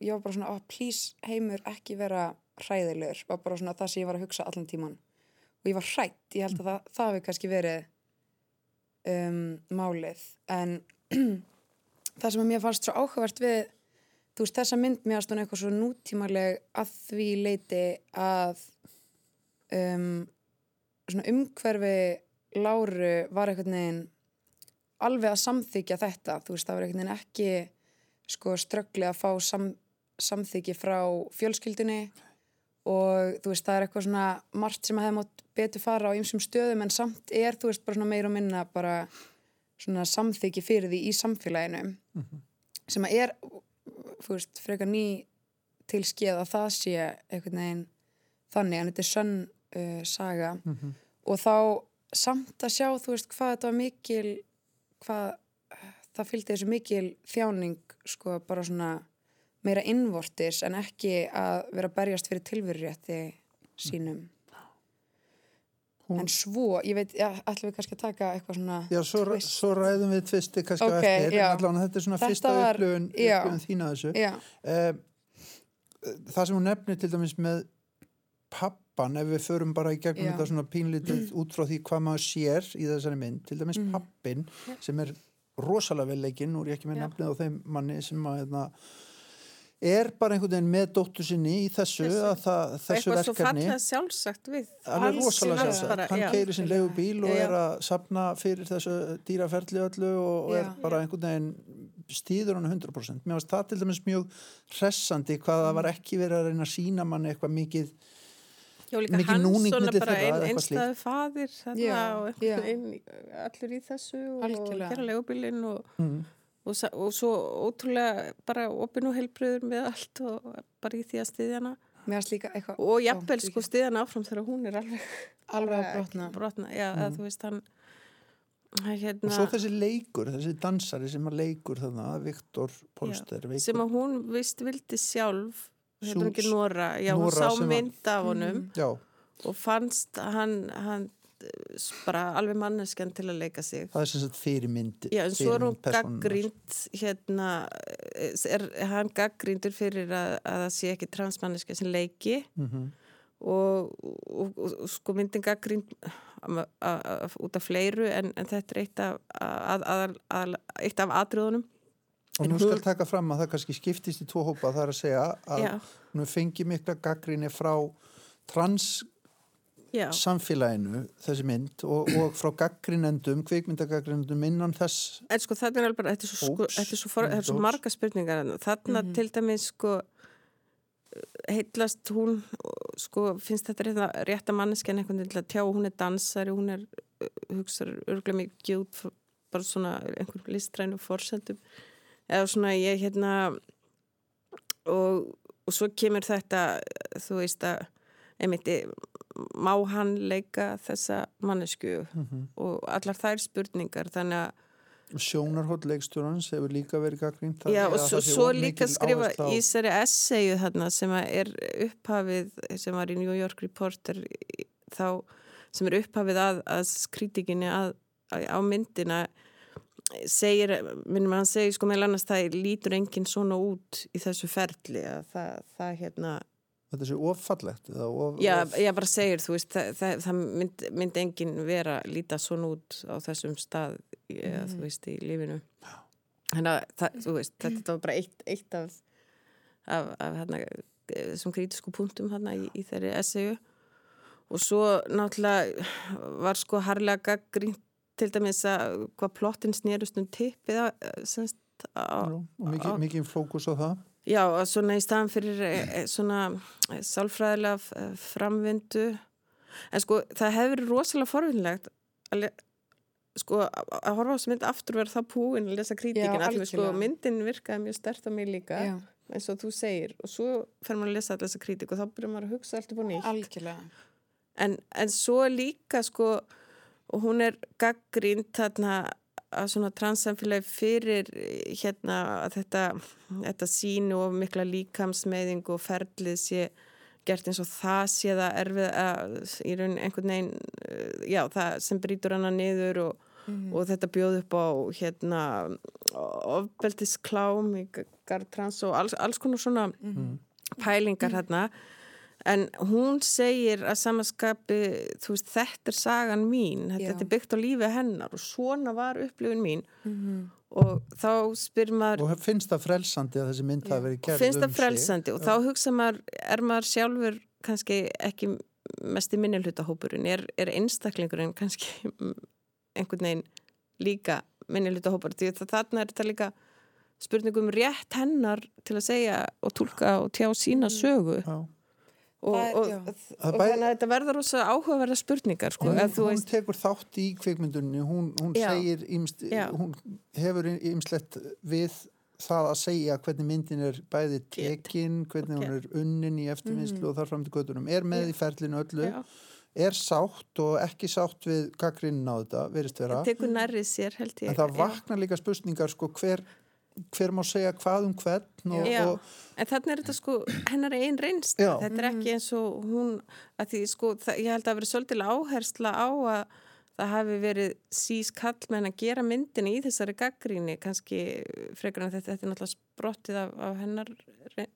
ég var bara svona, oh, please heimur ekki vera hræðilegur, var bara svona það sem ég var að hugsa allan tíman og ég var hrætt, ég held að það, það hafi kannski verið um, málið. En það sem að mér fannst svo áhugavert við þú veist, þessa mynd mér aðstofna eitthvað svo nútímaleg að því leiti að um, svona umhverfi Láru var einhvern veginn alveg að samþykja þetta. Þú veist, það var einhvern veginn ekki sko ströggli að fá sam, samþykji frá fjölskyldunni. Og þú veist, það er eitthvað svona margt sem að hefði mátt betur fara á ýmsum stöðum en samt er, þú veist, bara svona meira og minna bara svona samþykji fyrir því í samfélaginu. Sem að er, veist, frekar ný til skeið að það sé einhvern veginn þannig en þetta er sönn uh, saga. Og þá samt að sjá, þú veist, hvað þetta var mikil hvað það fylgdi þessu mikil þjáning sko bara svona meira innvortis en ekki að vera berjast fyrir tilverurétti sínum Hún- en svo, ég veit, ja, ætlum við kannski að taka eitthvað svona Já, svo, svo ræðum við tvisti kannski á Ok, eftir, já. en allan þetta er svona Þetta fyrsta var- upplifun, já. upplifun þína þessu. Eh, það sem hún nefnir til dæmis með pappan, ef við förum bara í gegnum Já. þetta svona pínlítið út frá því hvað maður sér í þessari mynd, til dæmis Mhm. pappin sem er rosalega vel leikinn, nú er ég ekki með Já. nafnið á þeim manni sem að hérna, er bara einhvern veginn með dóttu sinni í þessu, Þessu. að það, þessu eitthvað svo verkefni. fallega sjálfsagt við. Alveg hans- rosalega sjálfsagt, hann keirir sinn legubíl og Já. er að sapna fyrir þessu dýraferli öllu og, og er bara einhvern veginn stýður hann 100% mér finnst það til dæmis mjög hressandi hvað það var ekki verið að reyna að sína manni eitthvað mikið Já, líka hann svona bara ein, einstæðu fadir og einhvern veginn allur í þessu og gera legubílinn og, mm. Og, og svo ótrúlega bara opin og heilbröður með allt og bara í því að eitthvað og jafnvel sko hana áfram þegar hún er alveg alveg að brotna. brotna. Já, að þú veist hann hérna og svo þessi leikur, þessi dansari sem að leikur þarna, Viktor Polster Já, sem að hún vist vildi sjálf hérna ekki Nóra, já, hún Nora sá sem að- mynd af honum já, og fannst hann, hann bara alveg manneskjan til að leika sig. Það er sem sagt fyrirmynd Já, en svo er hún gaggrínd hérna, er hann gaggríndur fyrir að, að það sé ekki transmanniska sem leiki. Mhm. og, og, og, og sko myndin gaggrínd út af fleiru en, en þetta er eitt af, að, að, að, eitt af atriðunum. Og En nú skal taka fram að það kannski skiptist í tvo hópa, það er að segja að Já, hún fengi mikla gaggrinni frá trans já, samfélaginu þessi mynd og, og frá gaggrinendum, kvikmyndagaggrinendum innan þess en sko þetta er alveg bara, þetta er svo, sko, þetta er svo, for, þetta er svo marga spurningar þarna. þarna til dæmis sko heitlast hún sko finnst þetta rétt, að manneskjan einhvern veginn til að tjá, hún er dansari hún er, uh, hugsar örgulega mikið út bara svona einhvern listrænu forsendum. Eða svona ég hérna og, og svo kemur þetta þú veist að einmitt, má hann leika þessa mannesku og allar þær spurningar þannig að sjónarhótt leikstjórans hefur líka verið gaggrind Já, og svo, svo líka skrifa í þessari essayu þarna sem er upphafið sem var í New York Reporter þá sem er upphafið að, að kritikinni á myndina segir, minnum að hann segir sko meðal annars það lítur enginn svona út í þessu ferli að það, það hérna þetta sé offallegt eða of, Já, of, ég bara segir, þú veist, það, það, það mynd, mynd enginn vera líta svona út á þessum stað, eða, þú veist, í lífinu. Þannig að, það, þú veist, þetta var bara eitt, eitt af, af, af hérna, þessum kritisku punktum hérna í, í þeirri SEU. Og svo náttúrulega var sko harlega gaggrínt til dæmis að hvað plottin snerust um tippið að, semst, á, og mikið, mikið fókus á það Já, svona í staðan fyrir eh, eh, svona eh, sálfræðilega framvindu. En sko það hefur verið rosalega forvinnlegt að sko að horfa á þessu mynd aftur verða það púin að lesa kritikina Já, allir sko myndin virkaði mjög stert á mig líka Já, eins og þú segir. Og svo fer maður að lesa allir þessa kritik og þá byrjar maður að hugsa allt upp á nýtt. En, en svo líka sko og hún er gaggrínt þarna að svona transsamfélagi fyrir hérna að þetta, þetta sínu og mikla líkamsmeðing og ferlið sé gert eins og það sé það erfið að í raun einhvern veginn eh, já það sem brýtur hana niður og, og þetta bjóð upp á hérna ofbeldisklám gartrans og alls, alls konar svona pælingar hérna En hún segir að samaskapi, þú veist, þetta er sagan mín, þetta, þetta er byggt á lífi hennar og svona var upplifun mín. Og þá spyr maður, og finnst það frelsandi að þessi mynd hafi verið gerð finnst um það frelsandi og þá hugsa maður, er maður sjálfur kannski ekki mest í minnihlutahópurinn, er, er einstaklingurinn kannski einhvern veginn líka minnihlutahópur, því að þarna er þetta líka spurningum rétt hennar til að segja og tólka og tjá sína sögu. Sig Já. Og, Það er- og, og, Það og bæði- þannig að þetta verður rosa áhugaverða spurningar sko, hún, hún veist, tekur þátt í kvikmyndunni hún, hún Já. segir ýmst, Já. hún hefur ýmslegt við það að segja hvernig myndin er bæði tekin, hvernig hún er unnin í eftirvinnslu og þar fram til göttunum er með í ferlinu öllu, já, er sátt og ekki sátt við gaggrinn á þetta, verist vera. Tekur nærrið sér held ég. En það vaknar líka spurningar sko hver hver má segja hvað um hvern og, Já, og en þannig er þetta sko hennar einn reynst, Já. þetta er ekki eins og hún, að því sko, það, ég held að vera svolítið áhersla á að það hafi verið sís kallmenn að gera myndin í þessari gaggríni, kannski frekar en þetta, þetta er náttúrulega sprottið af, af hennar,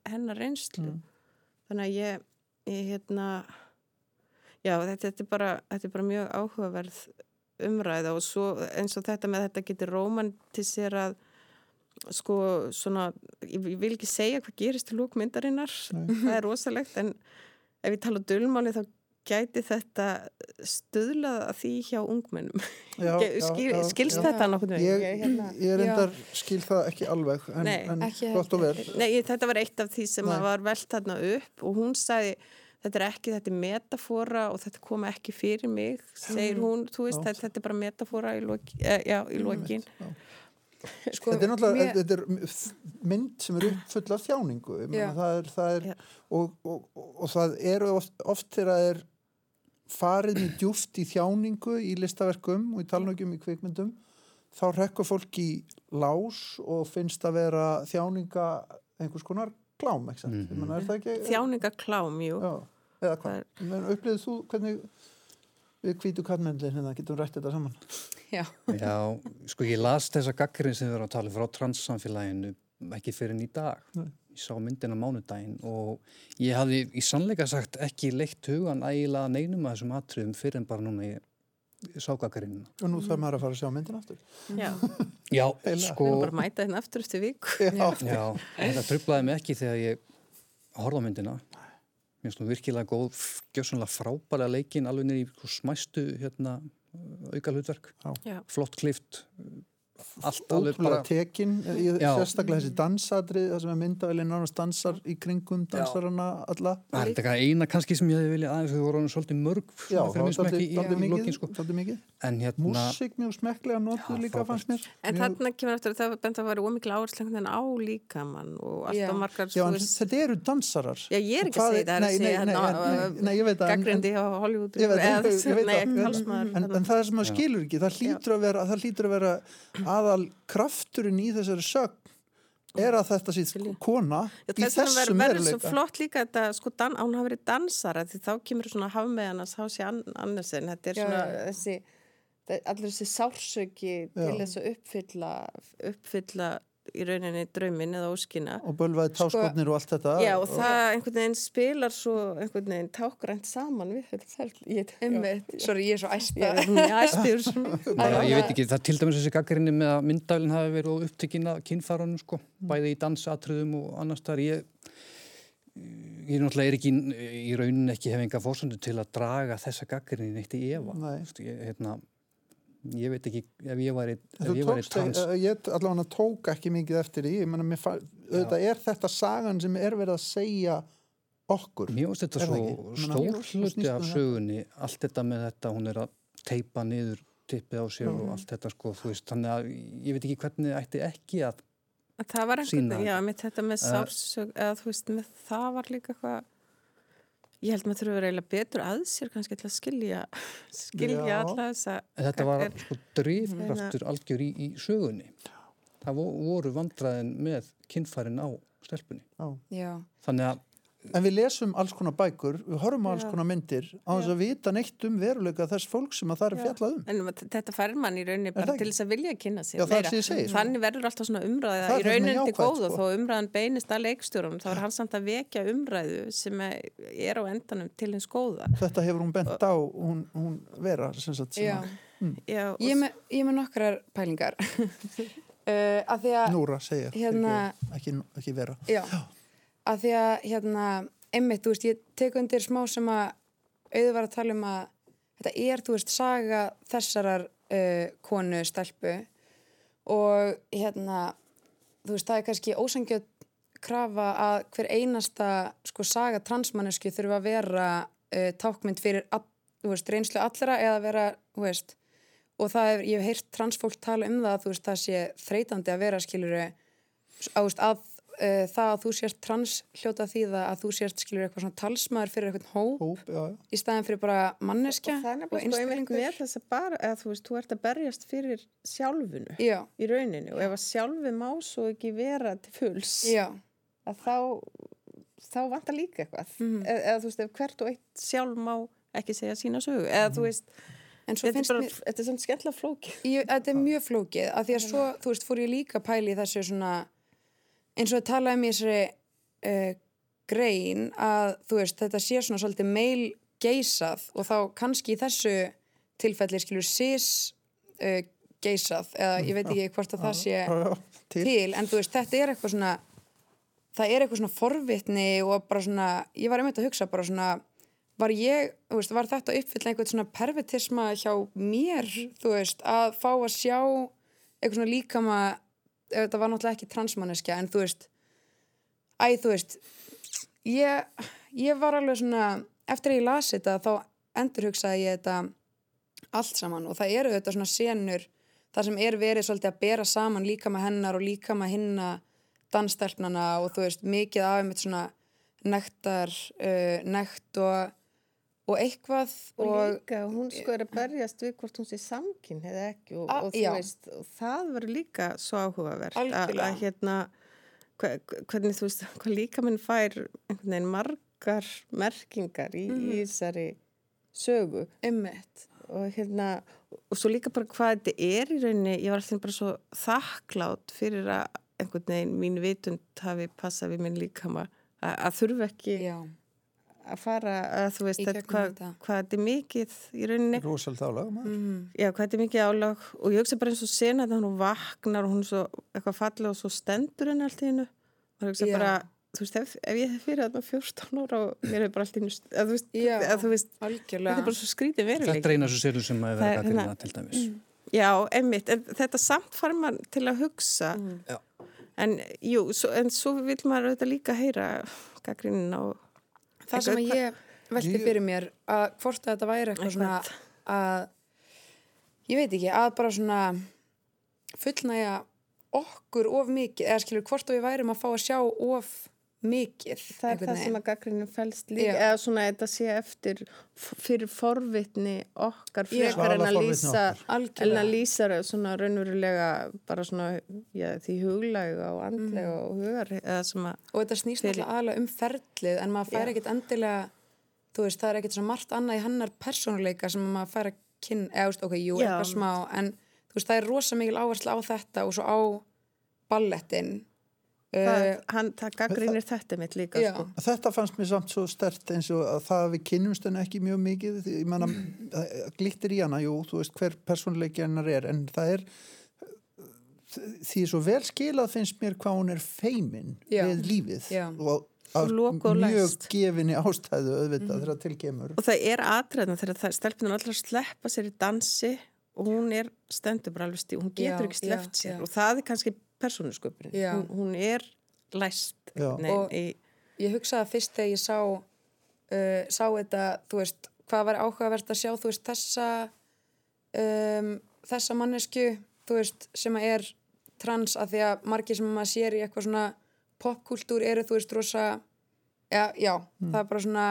hennar reynslu. Þannig að ég, ég hérna, já, þetta, þetta, er bara, þetta er bara mjög áhugaverð umræða og svo eins og þetta með þetta getur romantiserað sko svona, ég, ég vil ekki segja hvað gerist til lókmyndarinnar, það er rosalegt en ef ég tala um dölmáli þá gæti þetta stuðlað að því hjá ungmennum. Já, já, skil, já, skilst já. þetta veginn? ég, Ég, hérna, ég reyndar skil það ekki alveg en, Nei, en ekki gott og vel. Nei, þetta var eitt af því sem var velt þarna upp og hún sagði þetta er ekki, þetta er metafóra og þetta kom ekki fyrir mig, segir hún. Þú veist, Já. þetta, þetta er bara metafóra í, loki, eh, já, í lokin sko, Þetta er náttúrulega, mér- þetta er mynd sem er uppfull af þjáningu. Það er, það er og, og, og, og það eru oft, oft þegar það er farið mjög djúft í þjáningu í listaverkum og í talnögjum í kvikmyndum þá rekkur fólk í lás og finnst að vera þjáninga einhvers konar klám, er það ekki? þjáningaklám, jú. Já, eða hvað? Það Upplýðið þú hvernig við hvítu kallmennlinn hérna, getum rætt þetta saman? já, Já, sko ég las þessa gaggrinn sem við erum að tala um frá transsamfélaginu ekki fyrir en í dag. Nei. Ég sá myndina mánudaginn og ég hafði í sannleika sagt ekki leitt hugan ægilega neinum að þessum atriðum fyrir en bara núna ég, sá gaggrinnina. Og nú þarf maður að fara að sjá myndin aftur. Já, Já, sko, við erum bara að mæta hérna aftur eftir viku Já, já, þetta trublaði mig ekki þegar ég horfði á myndina. Mér finnst nú virkilega góð, gjössanlega frábælega leikin alveg sko smæstu hérna, auka hlutverk. Já. Flott klift, allt alveg ótrúlega bara... tekin sérstaklega þessi dansadri það sem er myndavælinn nánast dansar í kringum dansarana alla. Það er þetta eina kannski sem ég hefði viljað aðeins þau voru svolítið mörg já, mikið, sko. En hérna, músík mjög smekklega notuð Já, líka fannst mér. En þarna kemur eftir að það bent að vera einhvern veginn á líkamann og Já. alltaf margar, þú þetta eru dansarar. Já, ég er ekki að segja það, er að hérna, nei, nei, ég veit það en- gaggrindi á Hollywood það, en, það sem maður Já. skilur ekki, það hlýtur að vera, það að aðal krafturinn í þessari sögn er að þetta sé kona Já, í þess vegna verður þessum verður svo veruleika. flott líka þetta, sko, dan, án hafa verið dansara því þá kemur svona hafmeðanas hási Andersen, þetta er svona já. þessi, það- allir þessi sársöki til þess að uppfylla uppfylla í rauninni draumin eða óskina. Og bölvaði táskotnir og allt þetta. Já, og það einhvern veginn spilar svo einhvern veginn tákgrænt saman við. Ég, sorry, ég er svo æsta ég veit ekki, það til dæmis þessi gaggrinni með að myndavælinn hafi verið upptekinn af kynfærunum sko, bæði í dansatriðum og annars þar ég ég náttúrulega er ekki í raunin ekki hef enga fórsöndu til að draga þessa gaggrinni neitt í efa. Nei. Þú veist, ég, hérna, ég veit ekki ef ég ef Þú ég væri tókst, trans trans... ég allavega tók ekki mikið eftir því, ég menna, auðvitað er þetta sagan sem er verið að segja okkur. Mér finnst þetta Er svo stór hluti af það. sögunni, allt þetta með þetta, hún er að teipa niður tippið á sér og allt þetta sko, þú veist, þannig að ég veit ekki hvernig það ætti ekki að, Það var einhvern Sýna veginn, já, þetta. með þetta með Eh. sársök, eða þú veist, með það var líka eitthvað, ég held maður þurfa að eiginlega betur að sér kannski til að skilja, skilja Já. alla þessa. þetta var sko drifkraftur algjör í, í sögunni. Það vo- voru vandræðin með kynfærin á stelpunni. já, Þannig að, En við lesum alls konar bækur, við horfum á alls konar myndir á þess að vita neitt um veruleika þess fólk sem að það er fjallað um. En þetta fær mann í rauninni bara til þess að vilja kynna sér Já, sko. Þannig verður alltaf svona umræða Það í rauninni til jákvætt, góða sko. þó umræðan beinist að leikstjórum þá er hann samt að vekja umræðu sem er á endanum til hins góða. Þetta hefur hún bent á, hún, hún vera, sem sagt, sem já. að Já, og Ég er með, ég er með nokkrar pælingar uh, að því að Núra segir, Hérna- ekki, ekki, ekki vera. Já, að því að hérna, einmitt, þú veist, ég tek undir smá sem að auður var að tala um að þetta er, þú veist, saga þessarar uh, konu stelpu. Og hérna, þú veist, það er kannski ósangjöld krafa að hver einasta sko saga transmannesku þurfa að vera uh, tákmynd fyrir all, veist, reynslu allra eða vera, veist, og það er, ég hef heyrt transfólk tala um það að þú veist, það sé þreytandi að vera skiluru á, þú veist, að uh, það að þú sért trans hljóta því að þú sért skilur eitthvað svona talsmaður fyrir eitthvað hóp hóp, já, já. í staðin fyrir bara manneskja og það er nefnilega sko einmitt með þess að bara, eða þú veist, þú ert að berjast fyrir sjálfunu Já, í rauninni. Og ef að sjálfi má svo ekki vera til fulls að þá, þá vantar líka eitthvað. Mhm. eða, eða þú veist, ef hvert og eitt sjálf má ekki segja sína sögu. Eða þú veist, en svo þetta er finnst bara, mér þetta er svona skemmtilega flókið. Ég, þetta er mjög flókið. Að því að svo, þú veist, fór ég líka að pæla í þessu svona eins og að tala um í þessari uh, grein að þú veist, þetta sé svona svolítið meil geisað og þá kannski í þessu tilfelli skilur sis uh, geisað eða ég veit ekki hvort að það sé til. en þú veist, þetta er eitthvað svona það er eitthvað svona forvitni og bara svona, ég var einmitt að hugsa bara svona, var ég, þú veist, var þetta uppfylla einhvern svona pervertisma hjá mér, þú veist, að fá að sjá eitthvað svona líkama þetta var náttúrulega ekki transmanneskja, en þú veist æ, þú veist ég, ég var alveg svona eftir að ég lasi þetta, þá endurhugsaði ég þetta allt saman og það eru þetta svona senur þar sem er verið svolítið að bera saman líka með hennar og líka með hinna dansstelpnana og þú veist mikið af einmitt svona nektar uh, nekt og, og eitthvað og, og, líka, hún sko er að berjast við hvort hún sé samkinn eða ekki og, A- og þú já. veist, og það verður líka svo áhugavert að, hérna hva, hvernig þú veist, hvað líka minn fær einhvern veginn margar merkingar í, Mhm. í þessari sögu einmitt og hérna og svo líka bara hvað þetta er í rauninni ég var alltaf bara svo þakklátt fyrir að einhvern veginn mín vitund hafi passað við minn líkama að, að þurfa ekki já, að fara að þú veist þetta, gegnum hvað, þetta. er mikið í rauninni álag, maður. mm, já hvað þetta er mikið álag og ég hugsa bara eins og sena þegar hún vaknar og hún er svo eitthvað fallega og svo stendur henni allt í hennu og hugsa Já. bara þú veist ef, ef ég hef fyrir þarna 14 ára og mér hefur bara allt í hennu að þú veist, Já. að, þú veist þetta er bara svo skrítið veruleik Þetta er eina svo sérlu sem að Það vera er gaggrina hérna- til dæmis. Já, einmitt, en þetta samt fær mann til að hugsa Mm. Já. en jú, svo, en svo vil maður auðvitað líka heyra gaggrinin á það sem að ég velti fyrir mér að hvort að þetta væri eitthvað svona að ég veit ekki, að bara svona fullnæja okkur of mikið, eða skilur hvort að við værum að fá að sjá of mikið það er það sem að gaggrinin fælst líka Já. eða svona þetta sé eftir fyrir forvitni okkar frekar en að lýsa en að lýsa það svona raunverulega bara svona já, því huglæga og andlega Mhm. og hugar eða sem að og þetta snýst Fyrir- alltaf aðalega um ferlið en maður fær ekkit endilega þú veist, það er ekkit svo margt annað í hennar persónuleika sem maður fær að kynna eða, þú veist, ok, jú, Já. eitthvað smá en þú veist, það er rosa mikil áherslu á þetta og svo á ballettin það, uh, hann, það gaggrinir þetta mitt líka sko. Þetta fannst mér samt svo stert eins og að það að við kynnumst henni ekki mjög mikið, ég manna glittir í hana, jú, þú veist hver persónleiki hennar er, en það er því svo vel skilað finnst mér hvað hún er feimin Já. við lífið Já. og af mjög gefinni ástæðu auðvitað þegar til kemur Og það er atriðna þegar það stelpunar allra sleppa sér í dansi og hún er stendur bara alveg stíð, hún getur Já, ekki sleppt sér og það er kannski persónusköpurinn. Já. Hún, hún er læst. Já. Nei, Og- í, ég hugsaði fyrst þegar ég sá uh, sá þetta, þú veist hvað var áhugavert að sjá, þú veist þessa um, þessa mannesku þú veist, sem að er trans að því að margir sem maður sér í eitthvað svona popkultúr eru þú veist rosa já, já það er bara svona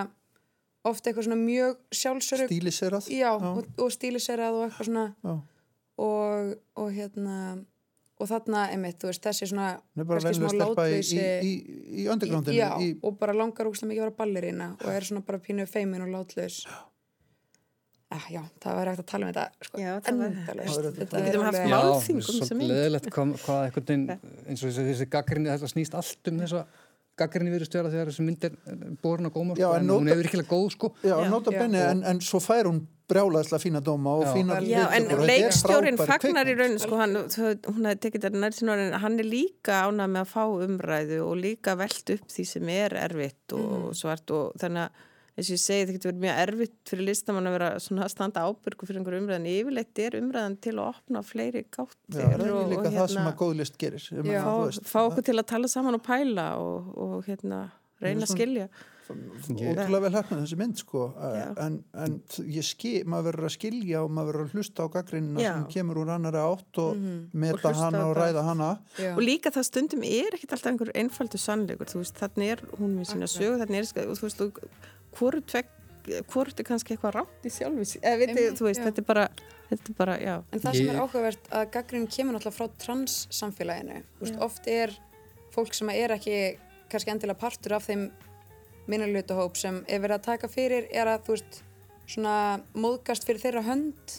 oft eitthvað svona mjög sjálfsörug stíliserað já, og, og stíliserað og eitthvað svona Já. og, og hérna og þarna, einmitt, þú veist, þessi svona Hún er bara kannski smá stelpa í, í, í, í undergroundinu Já, í, og bara langar úrslega mikið að vera ballerina og er svona bara pínu feimin og látlaus. Ah, Já, það var hægt að tala um þetta sko, Þetta Við getum haft alveg- mál- Já, Málþing um þessa svolítið mynd. hvað, hvað einhvern veginn eins og þessi, þessi gaggrinni þetta snýst allt um þessa gaggrinni við störa þegar þessi mynd er borin á góma sko, en en nota- hún er virkilega góð sko Já, Já. nota Já. benni, en, en svo fær hún brjálaðislega fína dóma og Já. fína já, en leikstjórin fagnar í kvikmynd. raunin, sko, hann, hún hefði tekið þetta nærtinn orðin, hann er líka ánað með að fá umræðu og líka velt upp því sem er erfitt og svart og þannig að eins og ég segi, það getur verið mjög erfitt fyrir listamann að vera svona að standa ábyrgu fyrir einhverju umræðan, yfirleitt er umræðan til að opna fleiri Já, gáttir það er og, líka og það sem hérna að góðlist gerir Ég Já. meina, fá, þú okkur til að tala saman og pæla og, og hérna, reyna að skilja ótrúlega vel hefnað þessi mynd sko Já. en, en ég skil, maður verður að skilja og maður verður að hlusta á gaggrinina Já. sem kemur úr annari átt og Og meta hlusta hana og þetta. ræða hana Já. og líka það stundum er ekkit alltaf einhver einfaldur sannleikur, þú veist, þannig er hún með sína sögu, þannig er, og þú veist, og hvort er kannski eitthvað rátt í sjálfi sig, eða veit, Einmitt, þú veist, já. þetta er bara, þetta er bara, En það sem er áhugavert að gaggrinn kemur náttúrulega frá trans samfélaginu. Veist, oft er fólk sem er ekki kannski endilega partur af þeim minnulutahóp sem er verið að taka fyrir er að þú veist svona móðgast fyrir þeirra hönd.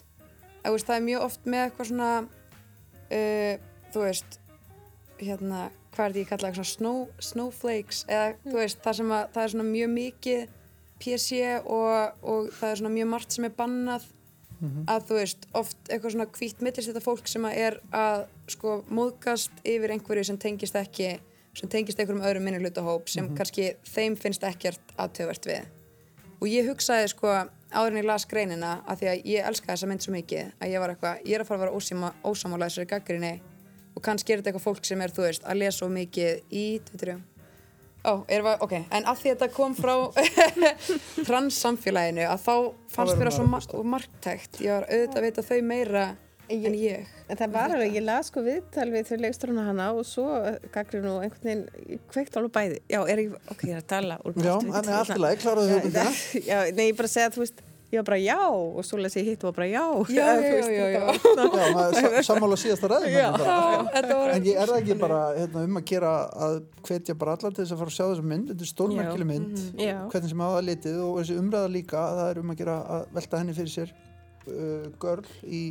Að, veist, það er mjög oft með eitthvað svona uh, þú veist hérna, hvað er því ég kalla svona snow, snowflakes eða þú veist það sem að það er svona mjög mikið PC og, og það er svona mjög margt sem er bannað að þú veist, oft eitthvað svona hvítt millist þetta fólk sem að er að sko móðgast yfir einhverju sem tengist ekki, sem tengist einhverjum öðrum minnihlutahóp sem kannski þeim finnst ekkert aðtöfvert við. Og ég hugsaði sko áður en ég las greinina að því að ég elska þessa mynd svo mikið að ég var eitthvað, ég er að fara að vera ósamála þessari gaggrinni og kannski er þetta eitthvað fólk sem er, þú veist, að lesa svo mikið í, tveitur Ó, erum við, ok, en að því að þetta kom frá trans samfélaginu að þá fannst það svo ma að hlusta. margtækt ég var auðvitað að vita þau meira en ég En það var alveg, ég las sko viðtal við þau leikstróna hana og svo gaggrinn og einhvern veginn kveikt alveg bæði. Já, er ég, ok, ég er að tala úr Já, en allt í lagi, kláraðu Já, höfundina Já, nei, ég bara segja að þú veist, ég var bara já og svo les ég hitt og var bara já. Já, já, já, já. sa- sammála síðasta ræðum Já. þetta var En ég er ekki bara hérna, um að gera að hvetja bara allar til þess að fara að sjá þessa mynd þetta er stórmerkileg mynd Já. hvernig sem á það litið og þessi umræða líka það er um að gera að velta henni fyrir sér uh, görl í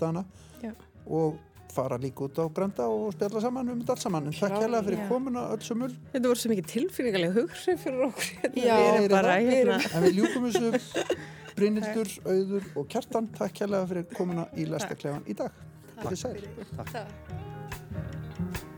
dana Já. og fara líka út á granda og spjalla saman um þetta allt saman en takk hérlega fyrir Já. komuna öll sömul Þetta voru svo mikið tilfinningarlega hugrið fyrir okkur. Hérna. Já, við er erum bara það? hérna. en við ljúkum þessu Brynhildur, Auður og Kjartan takk hérlega fyrir komuna í Lestaklefan í dag Takk fyrir sæl það